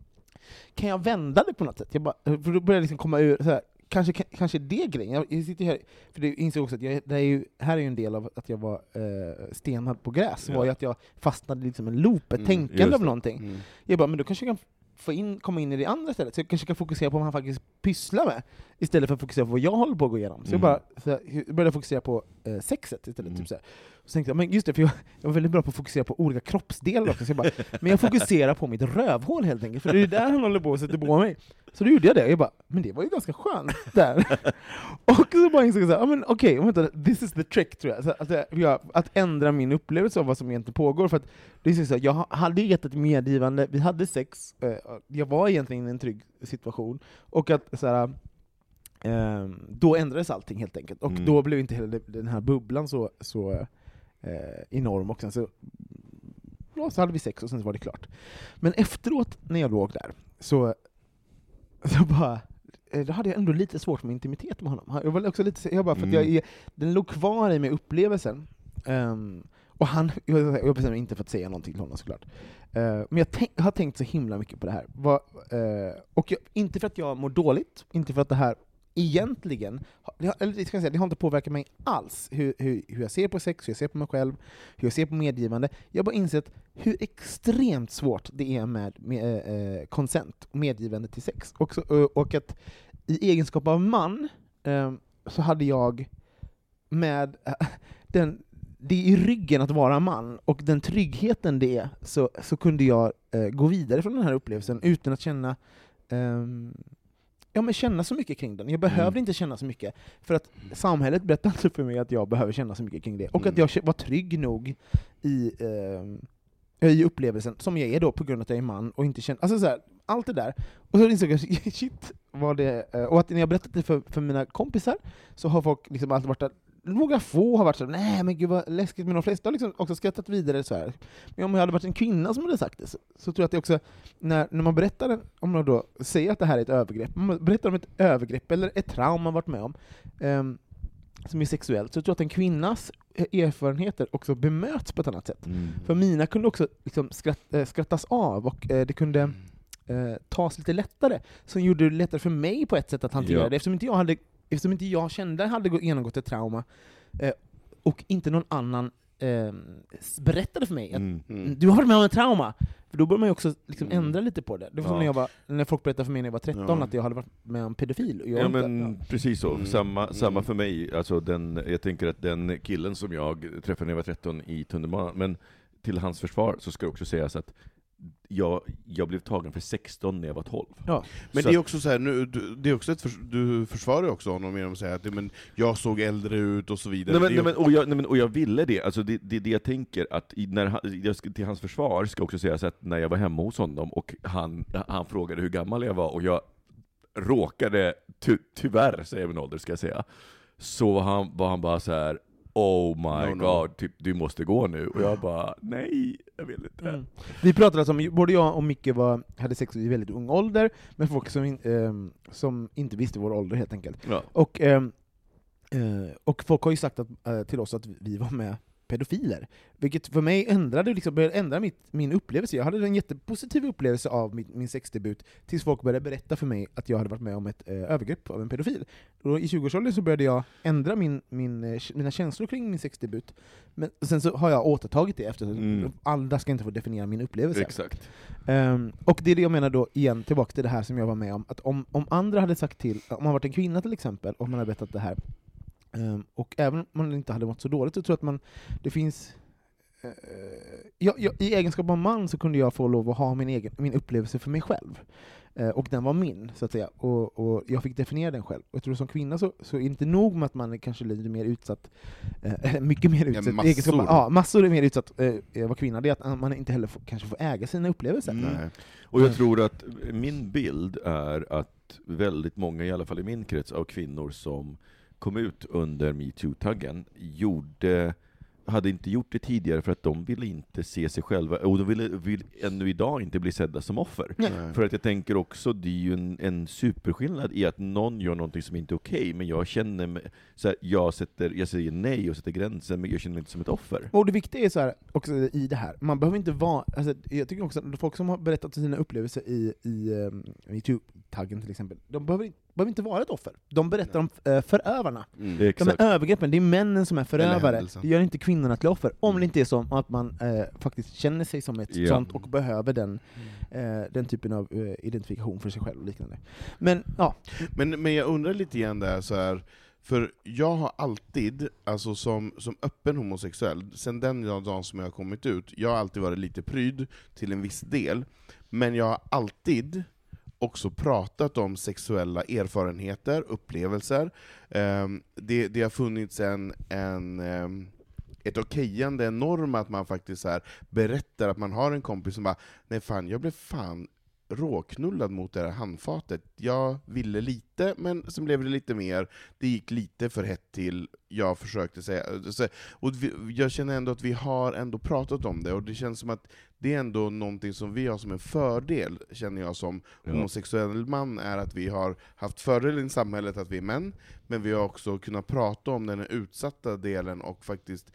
kan jag vända det på något sätt? Jag bara, för då börjar jag liksom komma ur, så här, kanske, kanske det grejen, jag, jag sitter här, för det insåg också att jag, det är ju, här är ju en del av att jag var eh, stenad på gräs, Ja. var ju att jag fastnade i liksom en loop, ett Mm, tänkande av någonting. Mm. Jag bara, men då kanske jag kan få in, komma in i det andra stället, så jag kanske kan fokusera på vad han faktiskt pysslar med, istället för att fokusera på vad jag håller på att gå igenom. Så jag Mm. bara så här, jag började fokusera på eh, sexet istället. Mm. Typ så, här. så tänkte jag, men just det, för jag, jag var väldigt bra på att fokusera på olika kroppsdelar också, så jag bara, *laughs* men jag fokuserar på mitt rövhål helt enkelt, för det är där han håller på att sätta på mig. Så då gjorde jag det, jag bara, men det var ju ganska skönt *laughs* där. och så bara insåg jag ja men okej, vänta, this is the trick tror jag. Att, jag- att ändra min upplevelse av vad som egentligen pågår, för att det är så här, jag hade gett ett medgivande, vi hade sex, eh, jag var egentligen i en trygg situation, och att så här, ehm, då ändrades allting helt enkelt, och Mm. då blev inte heller den här bubblan så, så eh, enorm, och sen så, så hade vi sex och sen så var det klart. Men efteråt, när jag låg där, så, *laughs* så bara eh, då hade jag ändå lite svårt med intimitet med honom. Jag var också lite, jag bara, för att jag, Mm. är- den låg kvar i mig, upplevelsen. Ehm, och han, *laughs* jag, jag bestämde mig inte för att säga någonting till honom såklart. Eh, men jag, tänk, jag har tänkt så himla mycket på det här. Vad, eh, och jag, inte för att jag mår dåligt, inte för att det här egentligen, eller det ska jag säga, det har inte påverkat mig alls, hur, hur, hur jag ser på sex, hur jag ser på mig själv, hur jag ser på medgivande. Jag har bara insett hur extremt svårt det är med, med eh, eh medgivande till sex. Och, så, eh, och att i egenskap av man eh, så hade jag med *laughs* den, det är i ryggen att vara man, och den tryggheten det är, så, så kunde jag eh, gå vidare från den här upplevelsen utan att känna ehm, Ja, men känna så mycket kring den. Jag behövde Mm. inte känna så mycket, för att samhället berättade inte för mig att jag behöver känna så mycket kring det. Och att Mm. jag kä- var trygg nog i, ehm, i upplevelsen, som jag är då på grund av att jag är man, och inte känner... Alltså så här, allt det där. Och så insåg jag, *laughs* shit, vad det... eh, Och att när jag berättat det för, för mina kompisar, så har folk liksom alltid varit att några få har varit så nej men gud vad läskigt, men de flesta har liksom också skrattat vidare så här. Men om jag hade varit en kvinna som hade sagt det, så, så tror jag att det också, när, när man berättar, om man då säger att det här är ett övergrepp, man berättar om ett övergrepp eller ett trauma man varit med om, um, som är sexuellt, så jag tror att en kvinnas erfarenheter också bemöts på ett annat sätt. Mm. För mina kunde också liksom skratt, äh, skrattas av, och äh, det kunde äh, tas lite lättare, som gjorde det lättare för mig på ett sätt att hantera Ja. det, eftersom inte jag hade eftersom inte jag kände hade gå- genomgått ett trauma, eh, och inte någon annan eh, berättade för mig att Mm. Mm. du har varit med om ett trauma, för då börjar man ju också liksom Mm. ändra lite på det. Det var som Ja. när, jag var, när folk berättade för mig när jag var 13 Ja. att jag hade varit med om pedofil. Och jag Ja inte, men precis så, Mm. samma, Mm. samma för mig. Alltså den, jag tänker att den killen som jag träffade när jag var 13 i tunnelbanan, men till hans försvar så ska det också sägas att jag, jag blev tagen för 16 när jag var 12. Ja. Men Så det är också så här, nu, du, det är också ett förs du försvarar ju också honom genom att säga att men, jag såg äldre ut och så vidare. Nej, men, är nej, men, och, jag, nej, men, och jag ville det, alltså det, det, det jag tänker att i, när han, jag ska, till hans försvar ska också sägas att när jag var hemma hos honom och han, han frågade hur gammal jag var och jag råkade, ty, tyvärr säger min ålder ska jag säga, så var han, var han bara så här. Oh my No, no. god, typ, du måste gå nu. Och jag bara, nej, jag vill inte. Mm. Vi pratade alltså om, både jag och Micke var, hade sex i väldigt ung ålder, med folk som, in, ehm, som inte visste vår ålder helt enkelt. Ja. Och, ehm, eh, och folk har ju sagt att, eh, till oss att vi var med pedofiler, vilket för mig ändrade, liksom, började ändra mitt, min upplevelse. Jag hade en jättepositiv upplevelse av min, min sexdebut, tills folk började berätta för mig att jag hade varit med om ett eh, övergrepp av en pedofil. Och I 20-årsåldern så började jag ändra min, min, eh, mina känslor kring min sexdebut, men sen så har jag återtagit det efter Mm. alla ska inte få definiera min upplevelse. Exakt. Ehm, och det är det jag menar då, igen, tillbaka till det här som jag var med om, att om, om andra hade sagt till, om man varit en kvinna till exempel, och man hade berättat det här, ehm, och även om man inte hade mått så dåligt, så tror jag att man, det finns eh, jag, jag, I egenskap av man så kunde jag få lov att ha min, egen, min upplevelse för mig själv. Eh, och den var min, så att säga. Och, och jag fick definiera den själv. Och jag tror som kvinna så, så är det inte nog med att man är kanske lite mer utsatt, eh, *laughs* mycket mer utsatt, i massor. av, ja, massor är mer utsatt eh, vad kvinna, det är att man inte heller får, kanske får äga sina upplevelser. Mm. Nej. Och jag tror att min bild är att väldigt många, i alla fall i min krets, av kvinnor som kom ut under metoo-taggen gjorde hade inte gjort det tidigare för att de ville inte se sig själva, och de ville, vill ännu idag inte bli sedda som offer. Nej. För att jag tänker också, det är ju en, en superskillnad i att någon gör någonting som inte är okej, men jag känner mig, så här, jag, sätter, jag säger nej och sätter gränsen, men jag känner mig inte som ett offer. Och det viktiga är så här, också i det här, man behöver inte vara, alltså, jag tycker också att folk som har berättat sina upplevelser i, i um, Youtube-taggen till exempel, de behöver, inte- behöver inte vara ett offer. De berättar om uh, förövarna. Mm. De Exakt. är övergreppen, det är männen som är förövare. Det gör inte kvinnorna till offer, om det inte är så att man eh, faktiskt känner sig som ett Ja. sånt och behöver den, eh, den typen av eh, identifikation för sig själv och liknande. Men ja, Men, men jag undrar lite grann där, så här, för jag har alltid, alltså som, som öppen homosexuell, sen den dagen som jag har kommit ut, jag har alltid varit lite pryd till en viss del, men jag har alltid också pratat om sexuella erfarenheter, upplevelser. Ehm, det, det har funnits en, en ehm, ett okejande, en norm att man faktiskt så här berättar att man har en kompis som bara Nej fan, jag blev fan råknullad mot det här handfatet. Jag ville lite, men sen blev det lite mer. Det gick lite för hett till, jag försökte säga... Och jag känner ändå att vi har ändå pratat om det, och det känns som att det är ändå någonting som vi har som en fördel, känner jag som Ja. homosexuell man, är att vi har haft fördelen i samhället att vi är män, men vi har också kunnat prata om den utsatta delen och faktiskt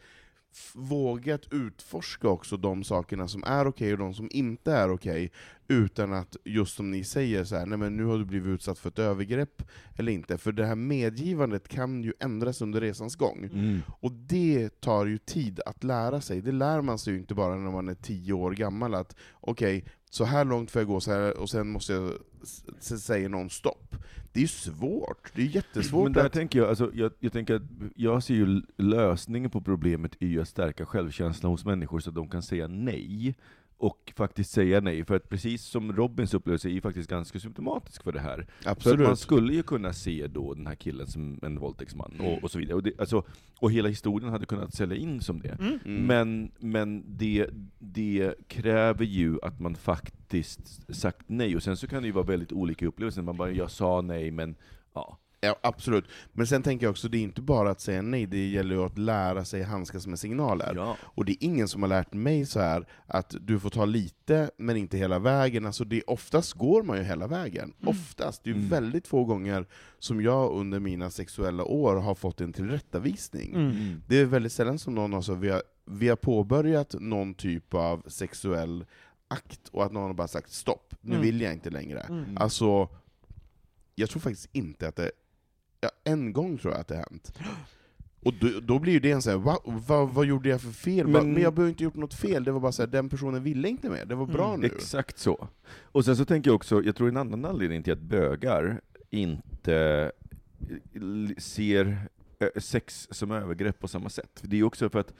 vågat utforska också de sakerna som är okej och de som inte är okej, utan att, just som ni säger, så här, nej men nu har du blivit utsatt för ett övergrepp, eller inte. För det här medgivandet kan ju ändras under resans gång. Mm. Och det tar ju tid att lära sig. Det lär man sig ju inte bara när man är tio år gammal, att okej, så här långt får jag gå, så här, och sen måste jag s- s- säga någon stopp. Det är ju svårt, det är jättesvårt Men där att... tänker jag, alltså, jag, jag tänker att jag ser ju lösningen på problemet i ju att stärka självkänslan hos människor så att de kan säga nej, och faktiskt säga nej, för att precis som Robins upplevelse är ju faktiskt ganska symptomatisk för det här. Så att man Absolut. skulle ju kunna se då den här killen som en våldtäktsman, och, och så vidare. Och, det, alltså, och hela historien hade kunnat sälja in som det. mm. Mm. Men, men det, det kräver ju att man faktiskt sagt nej, och sen så kan det ju vara väldigt olika upplevelser. Man bara, jag sa nej, men ja. Ja, absolut. Men sen tänker jag också, det är inte bara att säga nej, det gäller ju att lära sig handskas med signaler. Ja. Och det är ingen som har lärt mig så här att du får ta lite, men inte hela vägen. Alltså det, oftast går man ju hela vägen. Oftast. Det är Mm. väldigt få gånger som jag under mina sexuella år har fått en tillrättavisning. Mm. Det är väldigt sällan som någon har så, vi har, vi har påbörjat någon typ av sexuell akt, och att någon har bara sagt stopp, nu Mm. vill jag inte längre. Mm. Alltså, jag tror faktiskt inte att det... Ja, en gång tror jag att det har hänt. Och då, då blir ju det en sån här, va, va, vad gjorde jag för fel? Men, Men- jag behöver inte gjort något fel, det var bara så här, den personen ville inte mer, det var bra Mm, nu. Exakt så. Och sen så tänker jag också, jag tror en annan anledning till att bögar inte eh, ser eh, sex som övergrepp på samma sätt. Det är också för att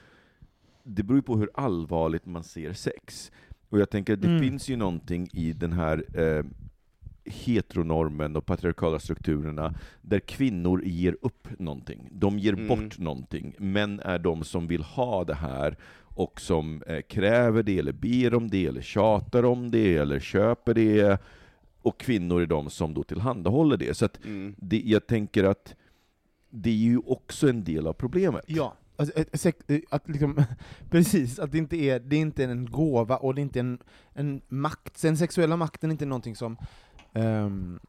det beror ju på hur allvarligt man ser sex. Och jag tänker att det Mm. finns ju någonting i den här eh, heteronormen och patriarkala strukturerna där kvinnor ger upp någonting. De ger Mm. bort någonting. Män är de som vill ha det här och som eh, kräver det, eller ber om det, eller tjatar om det, eller köper det. Och kvinnor är de som då tillhandahåller det. Så att Mm. det, jag tänker att det är ju också en del av problemet. Ja. Alltså, eh, att liksom, *laughs* precis, att det inte är, det är inte en gåva och det är inte en, en makt. Den sexuella makten är inte någonting som ehm,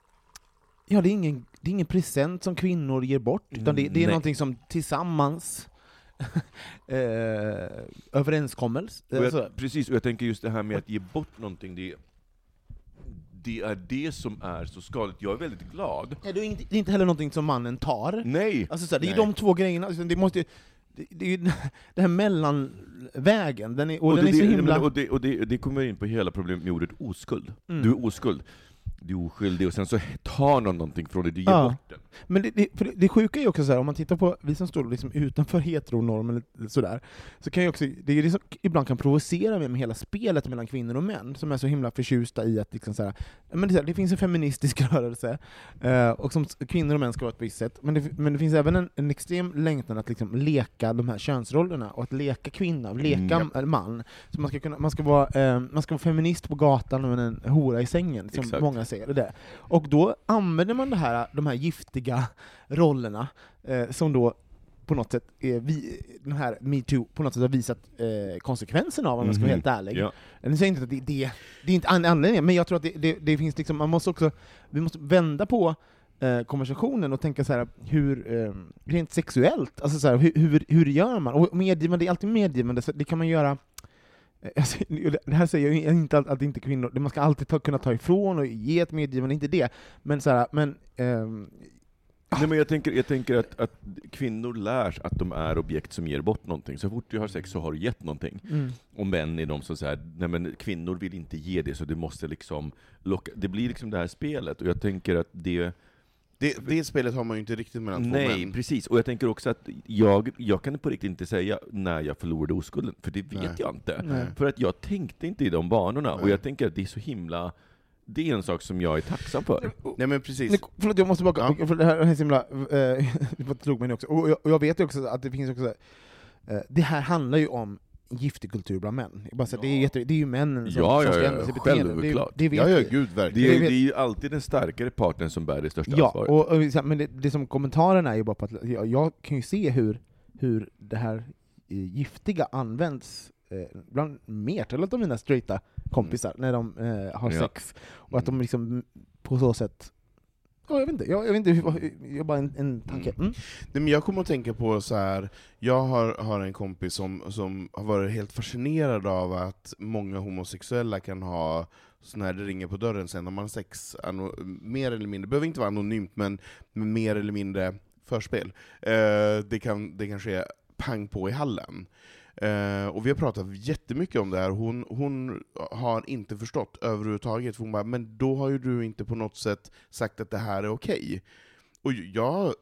Ja, det är, ingen, det är ingen present som kvinnor ger bort, utan det, det är Nej. någonting som tillsammans *laughs* eh, överenskommelse. Och jag, Alltså, precis, och jag tänker just det här med att ge bort någonting, det, det är det som är så skadligt. Jag är väldigt glad. ja, det, är inte, det är inte heller någonting som mannen tar. Nej! Alltså, så här, det är Nej. de två grejerna, alltså, det måste det, det *laughs* den här mellanvägen, den är, och, den det, är så det- himla... och, det, och det, det kommer in på hela problemet med ordet oskuld. Mm. Du är oskuld. Du är oskyldig, och sen så tar någon någonting från dig, du ger Ja. bort den. Men det, det, för det, sjuka är ju också så här, om man tittar på vi som står liksom utanför heteronormen, sådär, så kan ju också, det är det som ibland kan provocera mig med hela spelet mellan kvinnor och män, som är så himla förtjusta i att liksom så här, men det, här, det finns en feministisk *laughs* rörelse, eh, och som kvinnor och män ska vara ett visst sätt, men det, men det finns även en, en extrem längtan att liksom leka de här könsrollerna, och att leka kvinna, och leka Mm, m- man. Så man ska, kunna, man, ska vara, eh, man ska vara feminist på gatan och en hora i sängen, som Exakt. många säger. Det. Och då använder man det här, de här giftiga rollerna, eh, som då på något sätt, är vi, den här metoo på något sätt har visat eh, konsekvenserna av, om man ska vara Mhm. helt ärlig. Ja. Säger inte att det, det, det är inte an- anledningen, men jag tror att det, det, det finns liksom, man måste också, vi måste vända på eh, konversationen och tänka så här hur, eh, rent sexuellt, alltså så här, hur, hur, hur gör man? Och medgivande är alltid medgivande, så det kan man göra eh, *laughs* det här säger jag inte att, att inte kvinnor, man ska alltid ta, kunna ta ifrån och ge ett medgivande, inte det, men så här, men ehm, Nej, men jag tänker, jag tänker att, att kvinnor lärs att de är objekt som ger bort någonting. Så fort du har sex så har du gett någonting. mm. Och män är de som säger nej men kvinnor vill inte ge det, så du måste liksom locka. Det blir liksom det här spelet, och jag tänker att det... Det, det spelet har man ju inte riktigt mellan två Nej, män. precis. Och jag tänker också att jag, jag kan på riktigt inte säga när jag förlorade oskulden, för det vet Nej. jag inte. Nej. För att jag tänkte inte i de banorna, och Nej. jag tänker att det är så himla... Det är en sak som jag är tacksam för. Nej men precis. Nej, Förlåt, jag måste bara, Ja. för det här är så himla, eh, *laughs* det slog mig nu också, och jag, och jag vet ju också att det finns också, eh, det här handlar ju om giftig kultur bland män. Jag Bara så, att det, är jätte, det är ju männen som, Ja, som ja, ska ja, ändra sitt beteende. Det, det vet Ja, ja, gud Det verkligen. är, Det det vet- är ju alltid den starkare partnern som bär det största Ja, ansvaret. och, och, men det, det som kommentaren är ju bara på att jag, jag kan ju se hur, hur det här eh, giftiga används eh, bland mertalet av mina straighta kompisar när de eh, har Ja. sex, och att de liksom på så sätt Ja, jag vet inte, jag, jag vet inte, jag bara en, en tanke. Mm. Nej, men jag kommer att tänka på så här. jag har, har en kompis som, som har varit helt fascinerad av att många homosexuella kan ha så när det ringer på dörren sen när man har sex, mer eller mindre, det behöver inte vara anonymt, men, men mer eller mindre förspel. Eh, det, kan, det kan ske pang på i hallen. Eh, och vi har pratat jättemycket om det här, hon, hon har inte förstått överhuvudtaget, för hon bara, men då har ju du inte på något sätt sagt att det här är okej. Och jag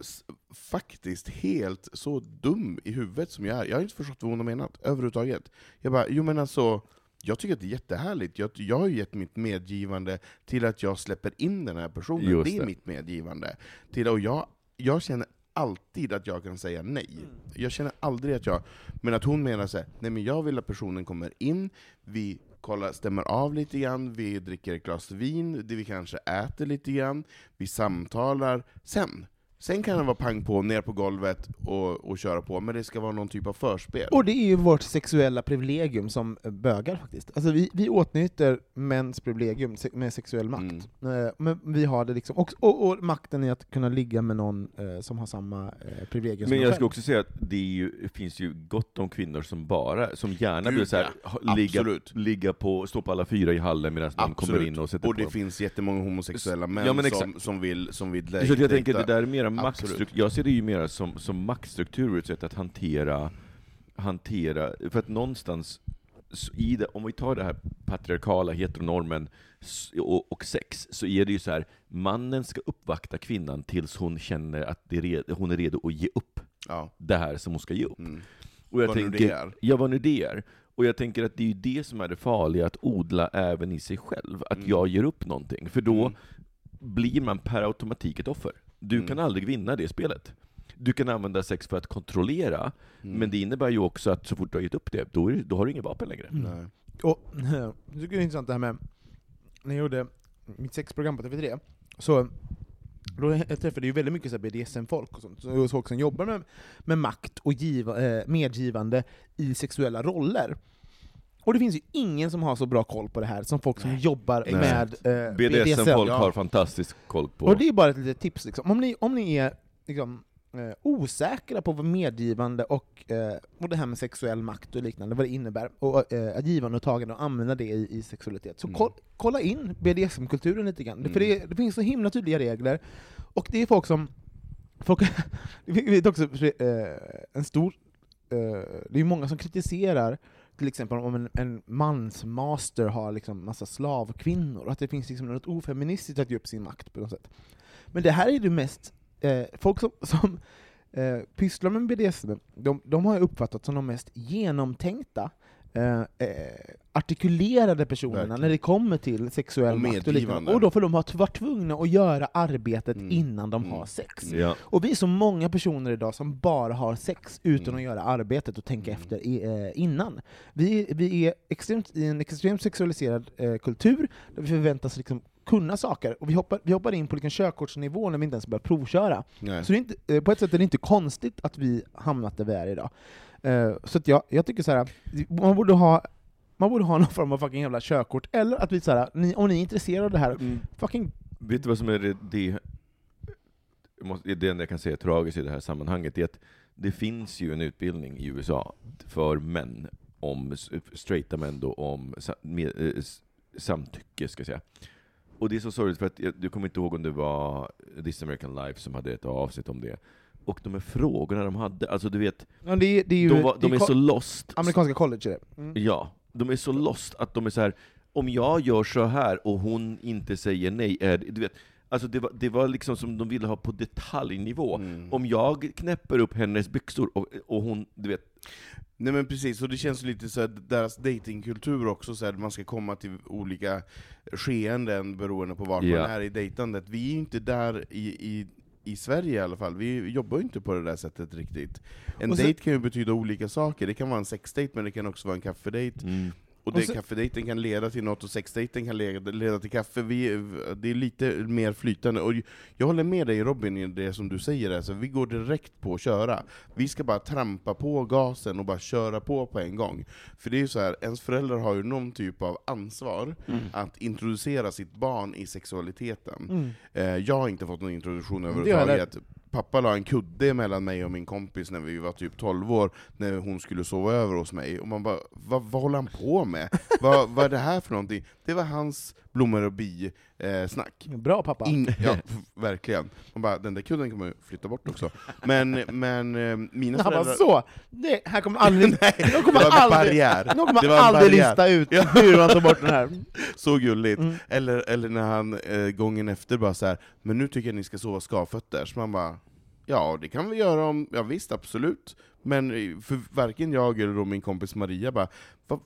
faktiskt helt så dum i huvudet som jag är. Jag har inte förstått vad hon har menat överhuvudtaget. Jag bara, jo men alltså, jag tycker att det är jättehärligt. Jag, jag har ju gett mitt medgivande till att jag släpper in den här personen. Just det är det. mitt medgivande. Till, och jag, jag känner alltid att jag kan säga nej. Mm. Jag känner aldrig att jag... Men att hon menar så här, nej men jag vill att personen kommer in, vi kollar, stämmer av lite grann, vi dricker ett glas vin, det vi kanske äter lite grann, vi samtalar, sen Sen kan det vara pang på, ner på golvet och, och köra på, men det ska vara någon typ av förspel. Och det är ju vårt sexuella privilegium som bögar faktiskt. Alltså vi, vi åtnjuter mäns privilegium med sexuell makt. Eh, Men vi har det liksom, och, och, och makten i att kunna ligga med någon eh, som har samma eh, privilegium Men som jag ska också säga att det, ju, finns ju gott om kvinnor som bara, som gärna Gud, vill så här, ja. ligga, ligga på, stå på alla fyra i hallen medan någon kommer in och sätter Och på det dem. finns jättemånga homosexuella män Ja, men som, som vill, som vill Så att jag tänker dejta. det där är mera maktstruktur, jag ser det ju mer som, som maktstruktur, ett sätt att hantera, hantera, för att någonstans, det, om vi tar det här patriarkala, heteronormen och, och sex, så är det ju så här, mannen ska uppvakta kvinnan tills hon känner att det är redo, hon är redo att ge upp Ja. det här som hon ska ge upp. Mm. Och jag Vad nu tänker, det är. Ja, vad nu det är. Och jag tänker att det är ju det som är det farliga, att odla även i sig själv. Att Mm. jag ger upp någonting. För då Mm. blir man per automatik ett offer. Du Mm. kan aldrig vinna det spelet. Du kan använda sex för att kontrollera, Mm. men det innebär ju också att så fort du har gett upp det, då, är, då har du inget vapen längre. Nej. Och *clears throat* jag tycker det är intressant det här med, när jag gjorde mitt sexprogram på TV3, så då jag träffade ju väldigt mycket BDSM-folk och sånt, så folk som jobbar med, med makt och giva, eh, medgivande i sexuella roller. Och det finns ju ingen som har så bra koll på det här som folk som jobbar exakt. med eh, BDSM-folk Ja. har fantastisk koll på... Och det är bara ett litet tips, liksom. om, ni, om ni är liksom, eh, osäkra på vad medgivande och, eh, och det här med sexuell makt och liknande, vad det innebär, och eh, att givande och tagande och använda det i, i sexualitet, så Mm. koll, kolla in BDSM-kulturen lite grann, för Mm. det, det finns så himla tydliga regler, och det är folk som Folk, *laughs* det vet också eh, en stor... Eh, det är många som kritiserar till exempel om en, en mansmaster har liksom massa slavkvinnor, att det finns liksom något ofeministiskt att ge upp sin makt på något sätt. Men det här är det mest... Eh, folk som, som eh, pysslar med BDSM, de, de har jag uppfattat som de mest genomtänkta, eh, eh, artikulerade personerna Verkligen. när det kommer till sexuell Och makt och liknande. Och då får de ha varit tvungna att göra arbetet Mm. innan de Mm. har sex. Ja. Och vi är så många personer idag som bara har sex utan Mm. att göra arbetet och tänka Mm. efter i, eh, innan. Vi, vi är extremt, i en extremt sexualiserad eh, kultur, där vi förväntas liksom kunna saker, och vi hoppar, vi hoppar in på liksom körkortsnivå när vi inte ens börjar provköra. Nej. Så det är inte, eh, på ett sätt är det inte konstigt att vi hamnat där vi är idag. Eh, så att jag, jag tycker så här, man borde ha man borde ha någon form av fucking jävla körkort, eller att vi så här, ni, om ni är intresserade av det här, Mm. fucking Vet du vad som är det, det, måste- det enda jag kan säga är tragiskt i det här sammanhanget, det är att det finns ju en utbildning i USA för män, om straighta män då, om med, eh, samtycke, ska jag säga. Och det är så sorgligt, för att jag, du kommer inte ihåg om det var This American Life som hade ett avsnitt om det. Och de här frågorna de hade, alltså du vet, Ja, det, det är ju de, var, de är ko- så lost. amerikanska college är det. Mm. Ja, de är så lost att de är så här. om jag gör så här och hon inte säger nej, är det, du vet, alltså det var, det var liksom som de ville ha på detaljnivå. Mm. Om jag knäpper upp hennes byxor och, och hon, du vet, Nej men precis, och det känns lite så här, deras datingkultur också, så här, man ska komma till olika skeenden beroende på vart Ja. man är i dejtandet. Vi är ju inte där i, i, i Sverige i alla fall, vi jobbar ju inte på det där sättet riktigt. En sen- dejt kan ju betyda olika saker, det kan vara en sexdejt men det kan också vara en kaffedejt. Och, det, kaffedejten kan leda till något, och sexdejten kan leda, leda till kaffe. Vi, det är lite mer flytande. Och jag håller med dig Robin i det som du säger, alltså, vi går direkt på att köra. Vi ska bara trampa på gasen och bara köra på på en gång. För det är ju så här, ens föräldrar har ju någon typ av ansvar att introducera sitt barn i sexualiteten. Mm. Eh, jag har inte fått någon introduktion överhuvudtaget. Pappa la en kudde mellan mig och min kompis när vi var typ 12 år, när hon skulle sova över hos mig, och man bara vad, vad håller han på med? vad, vad är det här för någonting? Det var hans blommor och bi-snack. Bra pappa. In, ja, *laughs* verkligen. Man bara, den där kudden kan man ju flytta bort också. Men, men eh, mina Han bara föräldrar... så, det, här kommer aldrig, *laughs* de det kommer var en aldrig, barriär. de kommer Det var aldrig barriär. lista ut hur man tar bort den här. *laughs* Så gulligt. Mm. Eller, eller när han eh, gången efter bara så här, men nu tycker jag ni ska sova skavfötter. Så man bara, ja det kan vi göra om, ja visst absolut. Men eh, för varken jag eller min kompis Maria bara,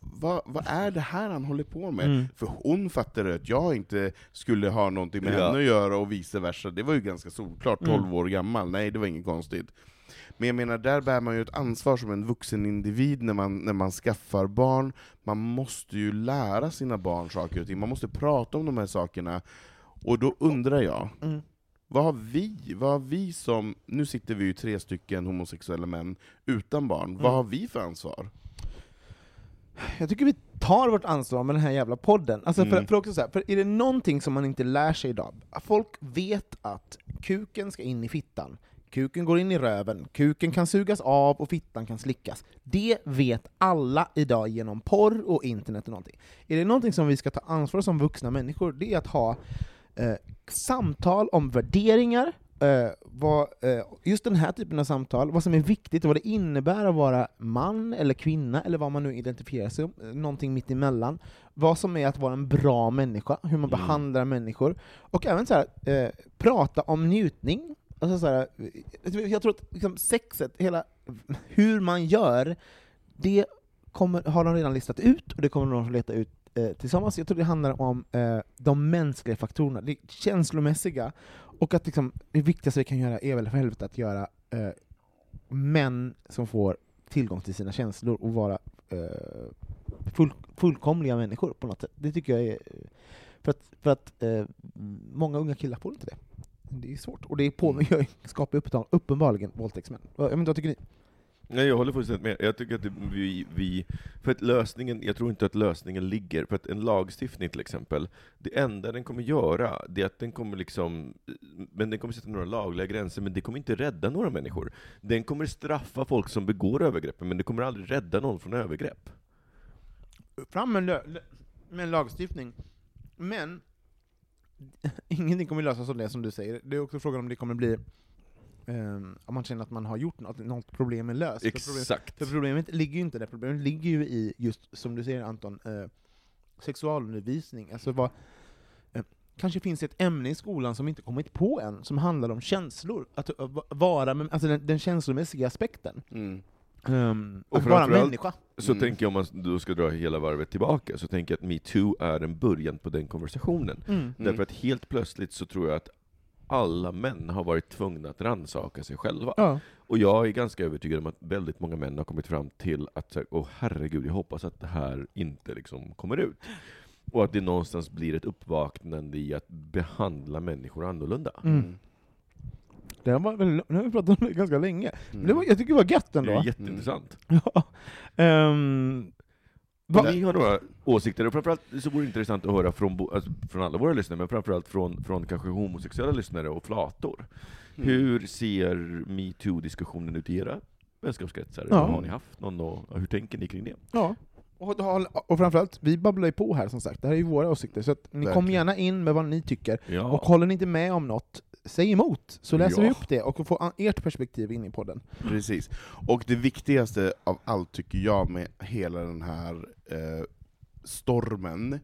vad va, är det här han håller på med? Mm. För hon fattade att jag inte skulle ha någonting med Ja. henne att göra och vice versa. Det var ju ganska solklart, 12 Mm. år gammal. Nej, det var inget konstigt. Men jag menar, där bär man ju ett ansvar som en vuxen individ när man, när man skaffar barn. Man måste ju lära sina barn saker och ting, man måste prata om de här sakerna. Och då undrar jag, Mm. Vad har vi, vad har vi som, nu sitter vi ju tre stycken homosexuella män utan barn, Mm. vad har vi för ansvar? Jag tycker vi tar vårt ansvar med den här jävla podden. Alltså för, Mm. för, också så här, för är det någonting som man inte lär sig idag, folk vet att kuken ska in i fittan, kuken går in i röven, kuken kan sugas av och fittan kan slickas. Det vet alla idag genom porr och internet och någonting. Är det någonting som vi ska ta ansvar som vuxna människor, det är att ha eh, samtal om värderingar, eh, vad, eh, just den här typen av samtal, vad som är viktigt och vad det innebär att vara man eller kvinna, eller vad man nu identifierar sig som, eh, någonting mitt emellan. Vad som är att vara en bra människa, hur man Mm. behandlar människor. Och även så här, eh, prata om njutning. Alltså så här, jag tror att liksom sexet, hela hur man gör, det kommer, har de redan listat ut, och det kommer de att leta ut eh, tillsammans. Jag tror det handlar om eh, de mänskliga faktorerna, det känslomässiga, och att liksom, det viktigaste vi kan göra är väl för helvete att göra eh, män som får tillgång till sina känslor och vara eh, full, fullkomliga människor på något sätt. Det tycker jag är... För att, för att eh, många unga killar får inte det. Det är svårt, och det på, Mm. skapar uppenbar, uppenbarligen våldtäktsmän. Jag vet inte, vad tycker ni? Nej, jag håller fullständigt med. Jag tycker att vi, vi... För att lösningen, jag tror inte att lösningen ligger, för att en lagstiftning till exempel, det enda den kommer göra, det är att den kommer liksom, men den kommer sätta några lagliga gränser, men det kommer inte rädda några människor. Den kommer straffa folk som begår övergreppen, men det kommer aldrig rädda någon från övergrepp. Fram med, lö- med en lagstiftning, men *laughs* ingenting kommer lösas av det som du säger. Det är också frågan om det kommer bli ehm, om man känner att man har gjort något, något problem är löst. För problem- Exakt. För problemet ligger ju inte där, problemet ligger ju i just, som du säger Anton, eh, sexualundervisning. Alltså vad, eh, kanske finns ett ämne i skolan som inte kommit på än, som handlar om känslor. Att va- vara, med- alltså den, den känslomässiga aspekten. Mm. Um, Och att vara människa. Så Mm. tänker jag, om man då ska dra hela varvet tillbaka, så tänker jag att metoo är en början på den konversationen. Mm. Därför att helt plötsligt så tror jag att alla män har varit tvungna att rannsaka sig själva. Ja. Och jag är ganska övertygad om att väldigt många män har kommit fram till att, åh herregud, jag hoppas att det här inte liksom kommer ut. Och att det någonstans blir ett uppvaknande i att behandla människor annorlunda. Mm. Det har var, väl- nu har vi pratat om det ganska länge. Men Mm. det var, jag tycker det var gött Det ändå. är jätteintressant. *laughs* Ja. Ehm, Vad va- Ni har några åsikter, och framförallt så vore det intressant att höra från, alltså, från alla våra lyssnare, men framförallt från, från kanske homosexuella lyssnare och flator. Mm. Hur ser metoo-diskussionen ut i era vänskapskretsar? Ja. Har ni haft någon, och hur tänker ni kring det? Ja. Och, och framförallt, vi babblar ju på här som sagt, det här är ju våra åsikter, så att ni Verkligen. kom gärna in med vad ni tycker. Ja. Och håller ni inte med om något, säg emot, så läser Ja. vi upp det och får ert perspektiv in i podden. Precis. Och det viktigaste av allt tycker jag med hela den här eh, stormen,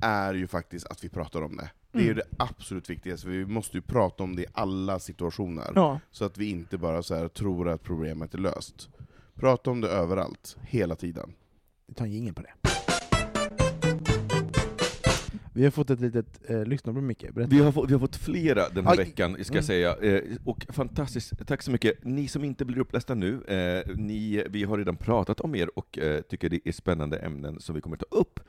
är ju faktiskt att vi pratar om det. Det är Mm. det absolut viktigaste, vi måste ju prata om det i alla situationer. Ja. Så att vi inte bara så här tror att problemet är löst. Prata om det överallt, hela tiden. Vi tar en jingel på det. Vi har fått ett litet eh, lyssnarbrev, Micke. Berätta. Vi har, fått, vi har fått flera den här Aj. veckan, ska jag säga. Eh, och fantastiskt, tack så mycket. Ni som inte blir upplästa nu, eh, ni, vi har redan pratat om er och eh, tycker det är spännande ämnen som vi kommer ta upp.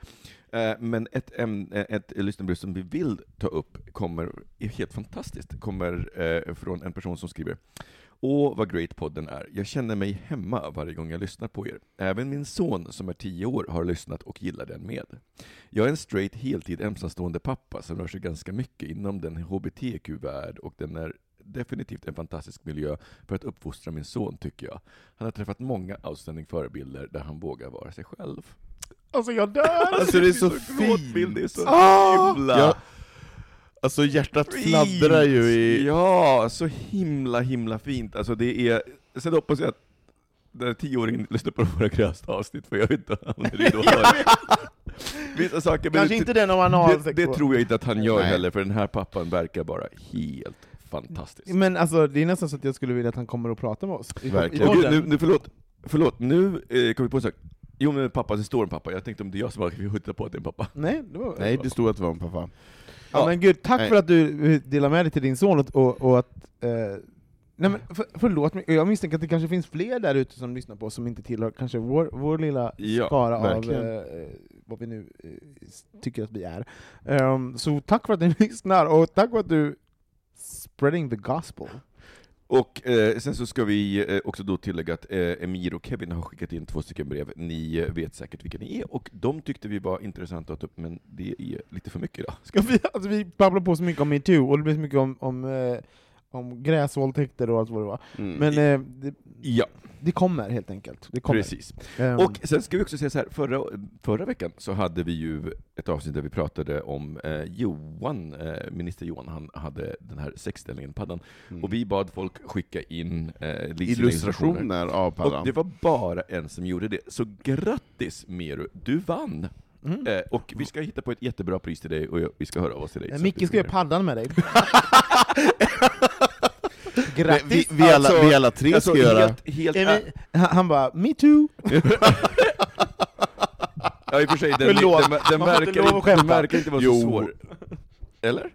Eh, men ett, ämne, ett lyssnarbrev som vi vill ta upp kommer, är helt fantastiskt, kommer eh, från en person som skriver Åh, vad great podden är. Jag känner mig hemma varje gång jag lyssnar på er. Även min son som är tio år har lyssnat och gillar den med. Jag är en straight heltid ensamstående pappa som rör sig ganska mycket inom den hbtq-värld och den är definitivt en fantastisk miljö för att uppfostra min son, tycker jag. Han har träffat många outstanding förebilder där han vågar vara sig själv. Alltså jag dör! Alltså det är så gråtbild, det är så Ah! himla Ja, Alltså hjärtat fladdrar ju i... Ja, så himla himla fint. Alltså det är... Sen hoppas jag att den här tioåringen lyssnar på våra grövsta avsnitt, för jag vet inte om det är då *laughs* Vissa saker, men Kanske det, inte den om man har det, det tror jag inte att han gör Nej. heller, för den här pappan verkar bara helt fantastisk. Men alltså, det är nästan så att jag skulle vilja att han kommer och pratar med oss. I, Verkligen. i nu, nu, förlåt, förlåt, nu eh, kom vi på en sak. Jo men pappa, det står en pappa. Jag tänkte om det är jag som har hittat på att det är en pappa. Nej, det var... Nej, det stod att det var en pappa. Ja, men gud, tack Nej. för att du delar med dig till din son och, och, att... Eh, nej men för, förlåt, jag misstänker att det kanske finns fler där ute som lyssnar på oss som inte tillhör kanske vår, vår lilla Ja, skara av verkligen. eh, vad vi nu eh, tycker att vi är. Ehm, så tack för att ni *laughs* lyssnar, och tack för att du Spreading the gospel. Och eh, sen så ska vi eh, också då tillägga att eh, Emir och Kevin har skickat in två stycken brev. Ni eh, vet säkert vilka ni är, och de tyckte vi var intressanta att ta upp, men det är lite för mycket idag. Ska vi, alltså vi babblar på så mycket om metoo, och det blir så mycket om, om, eh, om gräsvåldtäkter och allt vad det var. Mm. Men eh, det, Ja, det kommer helt enkelt. Det kommer. precis. Ehm, Och sen ska vi också säga så här, förra, förra veckan så hade vi ju ett avsnitt där vi pratade om eh, Johan, eh, minister Johan, han hade den här sexställningen, paddan, Mm. och vi bad folk skicka in eh, Illustrationer av Och paddan. det var bara en som gjorde det, så grattis Meru, du vann! Mm. Eh, och vi ska hitta på ett jättebra pris till dig, och jag- vi ska höra av oss till dig. Eh, Micke ska göra paddan med dig. vi, *laughs* Grattis! vi, vi, alla, Alltså, vi alla tre Alltså, ska göra... helt, helt, Är vi, han bara 'me too' *laughs* ja, i och för sig, den, den, den, inte verkar, inte, den verkar inte vara så svår. Eller?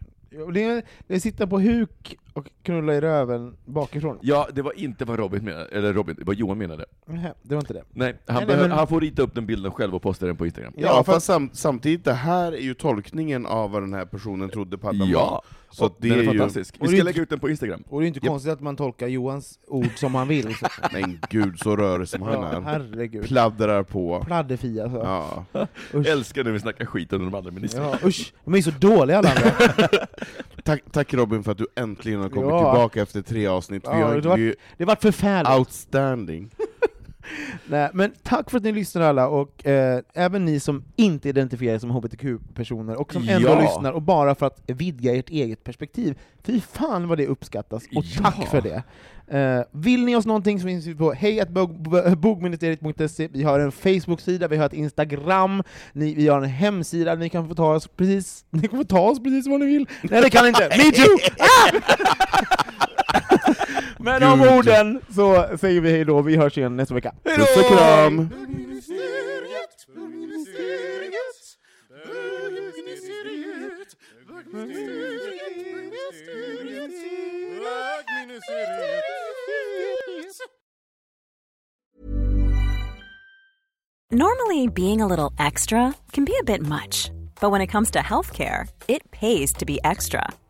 Det är, det är sitta på huk och knulla i röven bakifrån. Ja, det var inte vad Robin menade, eller Robin, det var Johan menade. Nähä, Det var inte det. Nej, han, Nej, nej, men- han får rita upp den bilden själv och posta den på Instagram. Ja, Ja, för- fast sam, samtidigt, det här är ju tolkningen av vad den här personen trodde paddan var. Ja, Så och att det den är är ju... fantastisk. Vi ska lägga ut den på Instagram. Och det är inte Japp. konstigt att man tolkar Johans ord som han vill. Så. *laughs* Men gud, så rörig som han Ja, är. herregud. Pladdrar på. Pladdefia alltså. Ja. Älskar när vi snackar skit om de andra ministrarna. Ja, usch, de är så dåliga alla andra. *laughs* Tack, tack Robin för att du äntligen har kommit Ja. tillbaka efter tre avsnitt. Vi Ja, har, det var- vi Det var förfärligt. outstanding. *laughs* Nej, men tack för att ni lyssnar alla, och eh, även ni som inte identifierar er som hbtq-personer, och som ändå Ja. lyssnar, och bara för att vidga ert eget perspektiv. Fy fan vad det uppskattas, och Ja. tack för det! Eh, vill ni oss någonting så finns vi på hejatbogministeriet.se, vi har en Facebook-sida, vi har ett Instagram, ni, vi har en hemsida, ni kan få ta oss precis, ni kan få ta oss precis vad ni vill. Nej det kan ni inte! *laughs* Me too! Ah! *laughs* Med de orden så säger vi hej då, vi hörs igen nästa vecka. Puss och kram! Normally, being a little extra can be a bit much, but when it comes to healthcare, it pays to be extra.